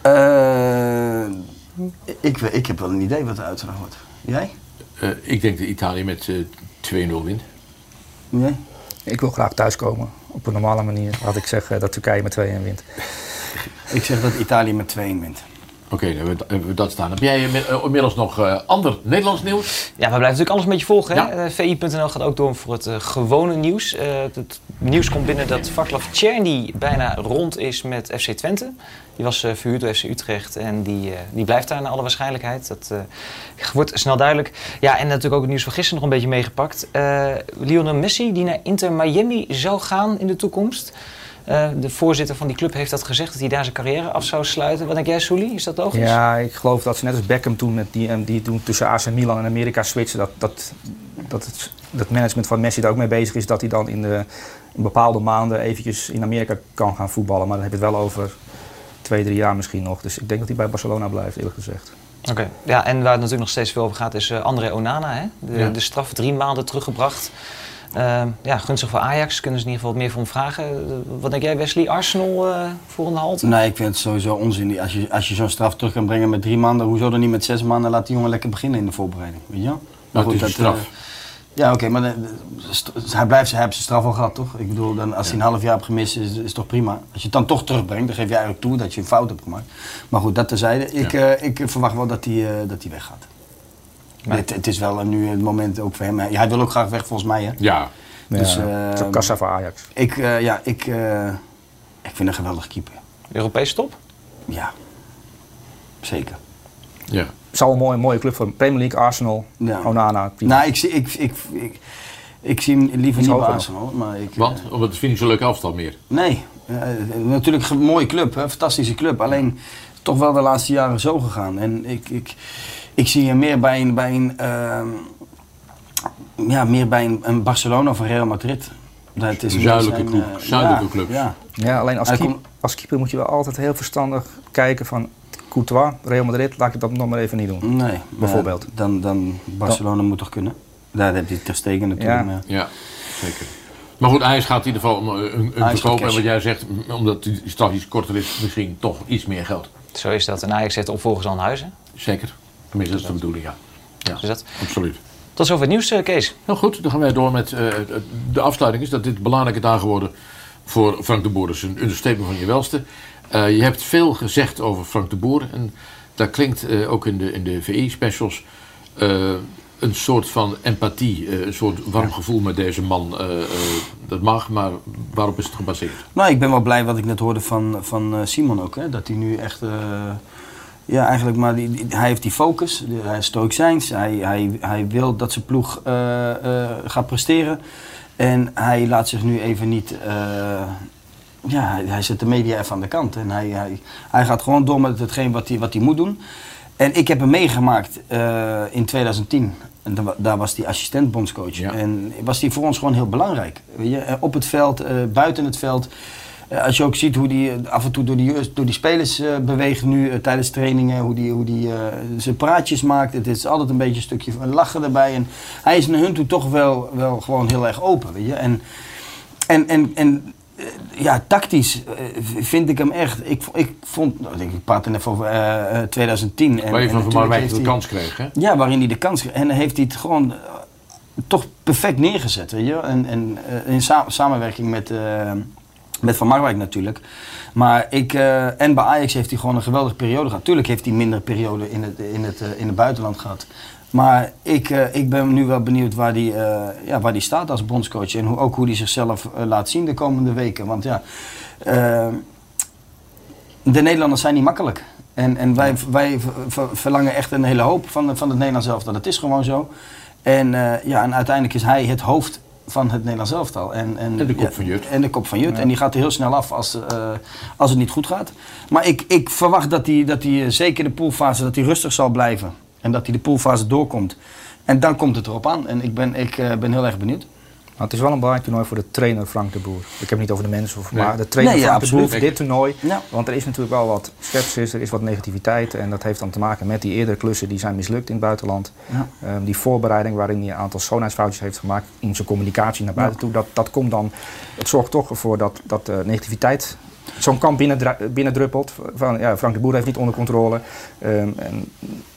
Eh, ik, ik heb wel een idee wat de uitslag wordt. Jij? Eh, ik denk dat Italië met eh 2-0 wint. Jij? Ik wil graag thuiskomen. Op een normale manier had ik zeggen dat Turkije met 2-1 wint. Ik zeg dat Italië met 2 wint. Oké, dan hebben we- hebben we dat staan. Heb jij inmi- eh, inmiddels nog eh, ander Nederlands nieuws? Ja, we blijven natuurlijk alles met je volgen. Ja. Eh, VI.nl gaat ook door voor het eh, gewone nieuws. Eh, het nieuws komt binnen dat Vaklav Czerny bijna rond is met FC Twente. Die was eh, verhuurd door FC Utrecht en die, eh, die blijft daar naar alle waarschijnlijkheid. Dat eh, wordt snel duidelijk. Ja, en natuurlijk ook het nieuws van gisteren nog een beetje meegepakt. Eh, Lionel Messi, die naar Inter Miami zou gaan in de toekomst. Eh, de voorzitter van die club heeft dat gezegd, dat hij daar zijn carrière af zou sluiten. Wat denk jij, Souli? Is dat logisch? Ja, ik geloof dat ze net als Beckham toen, met die, eh, die toen tussen AC Milan en Amerika switchen, dat, dat, dat het dat management van Messi daar ook mee bezig is, dat hij dan in, de, in bepaalde maanden eventjes in Amerika kan gaan voetballen. Maar dan heb je het wel over twee, drie jaar misschien nog. Dus ik denk dat hij bij Barcelona blijft, eerlijk gezegd. Oké, ja, en waar het natuurlijk nog steeds veel over gaat is eh, André Onana. Hè? De, Ja. de straf drie maanden teruggebracht. Eh, ja, gunstig voor Ajax. Kunnen ze in ieder geval wat meer van hem vragen. Eh, wat denk jij Wesley? Arsenal uh, volgende halte? Nee, ik vind het sowieso onzin. Als je, als je zo'n straf terug kan brengen met drie maanden, hoezo dan niet met zes maanden? Laat die jongen lekker beginnen in de voorbereiding. Weet je wel? Goed, dat is een straf. Ja, oké, maar de, de, hij blijft hij heeft zijn straf al gehad, toch? Ik bedoel, dan, als hij een half jaar hebt gemist, is, is toch prima. Als je het dan toch terugbrengt, dan geef je eigenlijk toe dat je een fout hebt gemaakt. Maar goed, dat terzijde. Ik, ja. uh, ik verwacht wel dat hij, uh, dat hij weggaat. Maar het, het, is wel nu het moment ook voor hem. Hij wil ook graag weg, volgens mij. Hè? Ja. Dus, ja. Uh, kassa voor Ajax. Ik, ja, ik, ik vind een geweldig keeper. Europese top? Ja, zeker. Ja. Het zou een mooie, mooie club voor Premier League, Arsenal, ja. Onana. Prima. Nou, ik, zie, ik, ik, ik, ik zie hem liever niet bij Arsenal. Maar ik, Want? Omdat het vind ik zo'n leuke afstand meer? Nee, uh, natuurlijk een mooie club, een fantastische club. Alleen toch wel de laatste jaren zo gegaan. En ik, ik, ik zie hem meer bij een, bij een, uh, ja, meer bij een, een, Barcelona of een Real Madrid. Dat is een zuidelijke, club. Uh, zuidelijke ja. Ja, ja alleen als, keep, als keeper moet je wel altijd heel verstandig kijken van Courtois, Real Madrid, laat ik dat nog maar even niet doen. Nee, bijvoorbeeld. Dan, dan Barcelona dan, moet toch kunnen? Daar heb je ter stegen natuurlijk. Ja. ja, zeker. Maar goed, Ajax gaat in ieder geval een, een verkoop. En wat jij zegt, omdat die straf iets korter is, misschien toch iets meer geld. Zo is dat. En Ajax zet opvolgers al in huizen. Zeker. Tenminste, dat is de bedoeling, ja. ja. Is dat? Absoluut. Tot zover het nieuws, Kees. Nou goed, dan gaan wij door met uh, de afsluiting. Is dat dit belangrijke dag geworden voor Frank de Boer. Dus een understatement van je welste. Uh, je hebt veel gezegd over Frank de Boer. En daar klinkt uh, ook in de, in de VI-specials uh, een soort van empathie. een soort warm gevoel met deze man. dat mag, maar waarop is het gebaseerd? Nou, ik ben wel blij wat ik net hoorde van, van Simon ook. Hè, dat hij nu echt... ja, eigenlijk maar die, die, hij heeft die focus. Hij is stoïcijns. Hij, hij, hij wil dat zijn ploeg gaat presteren. En hij laat zich nu even niet ja, hij, hij, zet de media even aan de kant. En hij, hij, hij gaat gewoon door met hetgeen wat hij, wat hij moet doen. En ik heb hem meegemaakt in 2010. En da, daar was hij assistent bondscoach. Ja. En was hij voor ons gewoon heel belangrijk. Weet je? Op het veld, buiten het veld. Uh, als je ook ziet hoe hij af en toe door die, door die spelers beweegt nu tijdens trainingen. Hoe hij hoe die, zijn praatjes maakt. Het is altijd een beetje een stukje van lachen erbij. En hij is naar hun toe toch wel, wel gewoon heel erg open. Weet je? En, en, en, en ja, tactisch vind ik hem echt. Ik, ik vond, nou, ik praat er net over uh, 2010. En, Waar je van Marwijk de kans kreeg, hè? Ja, waarin hij de kans kreeg. En heeft hij het gewoon uh, toch perfect neergezet, weet je. En, en uh, in sa samenwerking met, met Van Marwijk natuurlijk. Maar ik, en bij Ajax heeft hij gewoon een geweldige periode gehad. Tuurlijk heeft hij minder periode in het, in het, in het buitenland gehad. Maar ik, uh, ik ben nu wel benieuwd waar die, ja, waar die staat als bondscoach. En hoe, ook hoe hij zichzelf laat zien de komende weken. Want ja, de Nederlanders zijn niet makkelijk. En, en wij, wij verlangen echt een hele hoop van, van het Nederlands elftal. Dat is gewoon zo. En, ja, en uiteindelijk is hij het hoofd van het Nederlands elftal. En, en, en de kop ja, van Jut. En de kop van Jut. Ja. En die gaat er heel snel af als, als het niet goed gaat. Maar ik, ik verwacht dat hij dat die, zeker de poolfase dat hij rustig zal blijven. En dat hij de poolfase doorkomt. En dan komt het erop aan. En ik ben, ik, uh, ben heel erg benieuwd. Maar het is wel een belangrijk toernooi voor de trainer Frank de Boer. Ik heb het niet over de mensen, nee. maar de trainer nee, Frank ja, de Boer voor dit toernooi. Ja. Want er is natuurlijk wel wat sceptisch, er is wat negativiteit. En dat heeft dan te maken met die eerdere klussen die zijn mislukt in het buitenland. Ja. Um, die voorbereiding waarin hij een aantal schoonheidsfoutjes heeft gemaakt in zijn communicatie naar buiten toe. Dat, dat komt dan, het zorgt toch ervoor dat, dat uh, negativiteit zo'n kamp binnendruppelt. Van, ja, Frank de Boer heeft niet onder controle. Um, en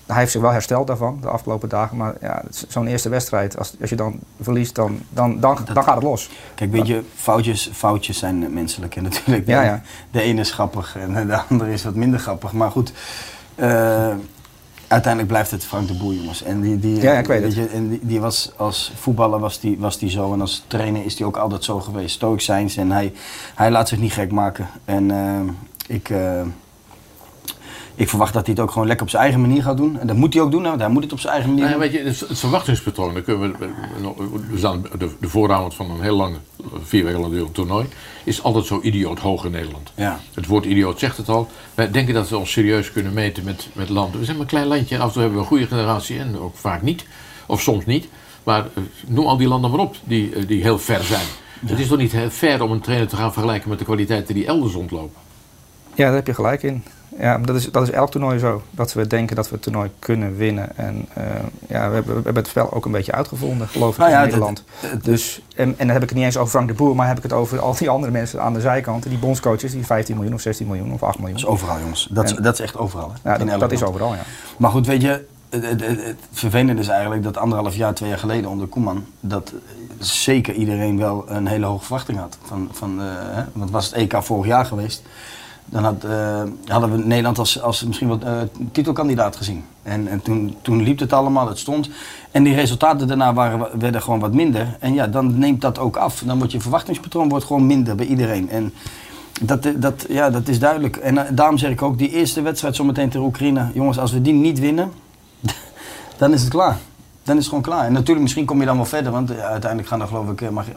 hij heeft zich wel hersteld daarvan de afgelopen dagen. Maar ja, zo'n eerste wedstrijd, als, als je dan verliest, dan, dan, dan, dat, dan gaat het los. Kijk, weet je, foutjes, foutjes zijn menselijk. En natuurlijk, de, ja, ja. de ene is grappig en de andere is wat minder grappig. Maar goed, uh, uiteindelijk blijft het Frank de Boer, jongens. En die, die, ja, ik weet, weet je, en die, die, was als voetballer was die, was die zo. En als trainer is hij ook altijd zo geweest. Stoïcijns. En hij, hij laat zich niet gek maken. En uh, ik... Uh, ik verwacht dat hij het ook gewoon lekker op zijn eigen manier gaat doen. En dat moet hij ook doen, want hij moet het op zijn eigen manier doen. Weet je, het verwachtingspatroon, dan kunnen we, we staan de, de vooravond van een heel lang, vier weken lang toernooi, is altijd zo idioot hoog in Nederland. Ja. Het woord idioot zegt het al. Wij denken dat we ons serieus kunnen meten met, met landen. We zijn maar een klein landje af en toe hebben we een goede generatie en ook vaak niet. Of soms niet. Maar uh, noem al die landen maar op die, uh, die heel ver zijn. Ja. Het is toch niet ver om een trainer te gaan vergelijken met de kwaliteiten die elders ontlopen? Ja, daar heb je gelijk in. Ja, dat is, dat is elk toernooi zo. Dat we denken dat we het toernooi kunnen winnen. En eh, ja, we hebben, we hebben het spel ook een beetje uitgevonden, geloof ik, Nou in Nederland. dus, en, en dan heb ik het niet eens over Frank de Boer, maar heb ik het over al die andere mensen aan de zijkant. Die bondscoaches, die 15 miljoen of 16 miljoen of 8 miljoen. Dat is overal, jongens. Dat, En- dat is echt overal. Hè? Ja, dat, is overal, ja. Maar goed, weet je, het, het, het, het vervelende is eigenlijk dat anderhalf jaar, twee jaar geleden onder Koeman, dat zeker iedereen wel een hele hoge verwachting had. Van, van, eh, hè, want was het EK vorig jaar geweest, dan had, eh, hadden we Nederland als, als misschien wat eh, titelkandidaat gezien. En, en toen, toen liep het allemaal, het stond. En die resultaten daarna waren, wa- werden gewoon wat minder. En ja, dan neemt dat ook af. Dan wordt je verwachtingspatroon wordt gewoon minder bij iedereen. En dat, eh, dat, ja, dat is duidelijk. En daarom zeg ik ook, die eerste wedstrijd zometeen tegen Oekraïne. Jongens, als we die niet winnen, dan is het klaar. Dan is het gewoon klaar. En natuurlijk, misschien kom je dan wel verder. Want eh, uiteindelijk gaan er geloof ik, eh, mag, eh,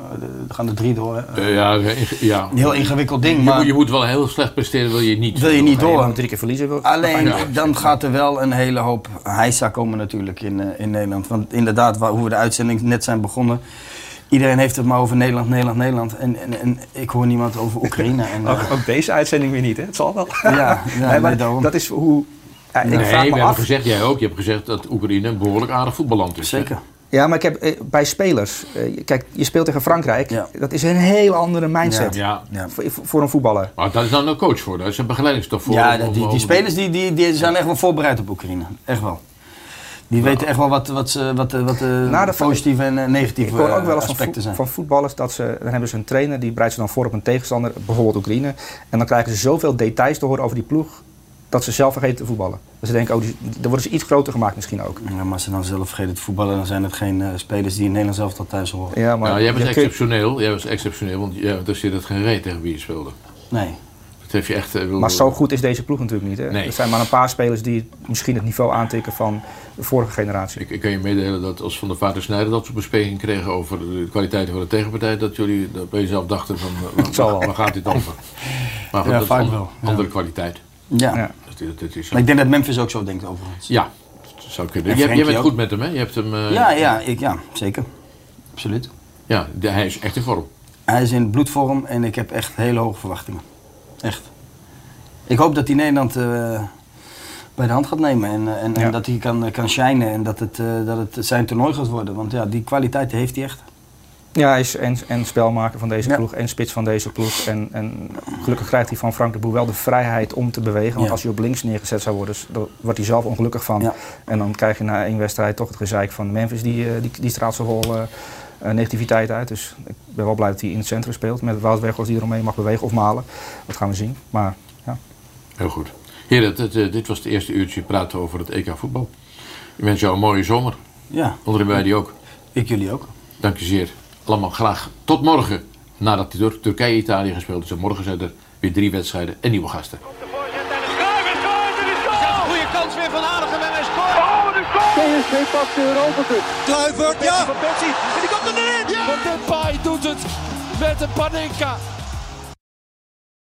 gaan er drie door. ja, ja. Een heel ingewikkeld ding, Je, maar- moet- je moet wel heel slecht presteren, wil je niet. Wil je niet door. drie keer verliezen wil. Alleen Ja. dan gaat er wel een hele hoop heisa komen natuurlijk in, in Nederland. Want inderdaad, waar, hoe we de uitzending net zijn begonnen. Iedereen heeft het maar over Nederland, Nederland, Nederland. En, en, en ik hoor niemand over Oekraïne. En, Ook, ook deze uitzending weer niet, hè? Het zal wel. Ja, ja, Nee, maar nee, dat is hoe. Ja, ik nee, vraag we me af. gezegd, jij ook, je hebt gezegd dat Oekraïne een behoorlijk aardig voetballand is. hè? Zeker. Ja, maar ik heb eh, bij spelers. eh, kijk, je speelt tegen Frankrijk. Dat is een heel andere mindset Ja. voor, voor een voetballer. Maar daar is dan een coach voor, daar is een begeleidingstof voor. ja, om- die, om- die, om- die spelers die, die, die zijn echt wel voorbereid op Oekraïne. Echt wel. Die weten echt wel wat, wat, ze- wat, eh, wat de positieve en negatieve Ik hoor ook wel eens zijn. van voetballers dat ze. Dan hebben ze een trainer die bereidt ze dan voor op een tegenstander, bijvoorbeeld Oekraïne. En dan krijgen ze zoveel details te horen over die ploeg. Dat ze zelf vergeten te voetballen. Dus ze denken, oh, die, dan worden ze iets groter gemaakt misschien ook. Ja, maar als ze dan zelf vergeten te voetballen, dan zijn het geen eh, spelers die in Nederland zelf tot thuis horen. Ja, maar Ja, jij was je kunt- exceptioneel, jij was exceptioneel, want ja, daar zit het geen reet tegen wie je speelde. Nee. Dat heeft je echt... eh, wil- Maar zo goed is deze ploeg natuurlijk niet. Hè? Nee. Er zijn maar een paar spelers die misschien het niveau aantikken van de vorige generatie. Ik, ik kan je meedelen dat als Van der Vaart en Snijder dat soort bespreking kregen over de kwaliteiten van de tegenpartij, dat jullie dat bij jezelf dachten van, eh, waar, zal wel. waar gaat dit over? Maar goed, Ja, dat is wel, ja. andere kwaliteit. Ja. Ja. Dat, dat, dat is zo. Ik denk dat Memphis ook zo denkt overigens. Ja, dat zou kunnen. Jij Frenkie bent ook. goed met hem, hè? Je hebt hem... eh, Ja, ja, ik, ja, zeker. Absoluut. Ja, de- hij is echt in vorm. Hij is in bloedvorm en ik heb echt hele hoge verwachtingen. Echt. Ik hoop dat hij Nederland eh, bij de hand gaat nemen en, eh, en, en dat hij kan, kan shinen en dat het, eh, dat het zijn toernooi gaat worden. Want ja, die kwaliteit heeft hij echt. Ja, hij is en, en spelmaker van deze Ja. ploeg en spits van deze ploeg. En, en gelukkig krijgt hij van Frank de Boer wel de vrijheid om te bewegen. Want Ja. als hij op links neergezet zou worden, dan wordt hij zelf ongelukkig van. Ja. En dan krijg je na één wedstrijd toch het gezeik van Memphis. Die, eh, die, die straalt zoveel eh, eh, negativiteit uit. Dus ik ben wel blij dat hij in het centrum speelt. Met Wout Weghorst die eromheen mag bewegen of malen. Dat gaan we zien. Maar ja. Heel goed. Heren, dit, dit was het eerste uurtje praten over het EK voetbal. Ik wens jou een mooie zomer. Ja. Onderin wij die ook. Ik jullie ook. Dank je zeer. Allemaal graag tot morgen. Nadat de Tur- Turkije-Italië gespeeld is. En morgen zijn er weer drie wedstrijden en nieuwe gasten. Goede kans weer van Aardigem en hij scoort. Oh, de! PSV pakt de Europa Cup. Kluivert, ja! Van Persie. En die komt er erin. Van Depay doet het met een Panenka.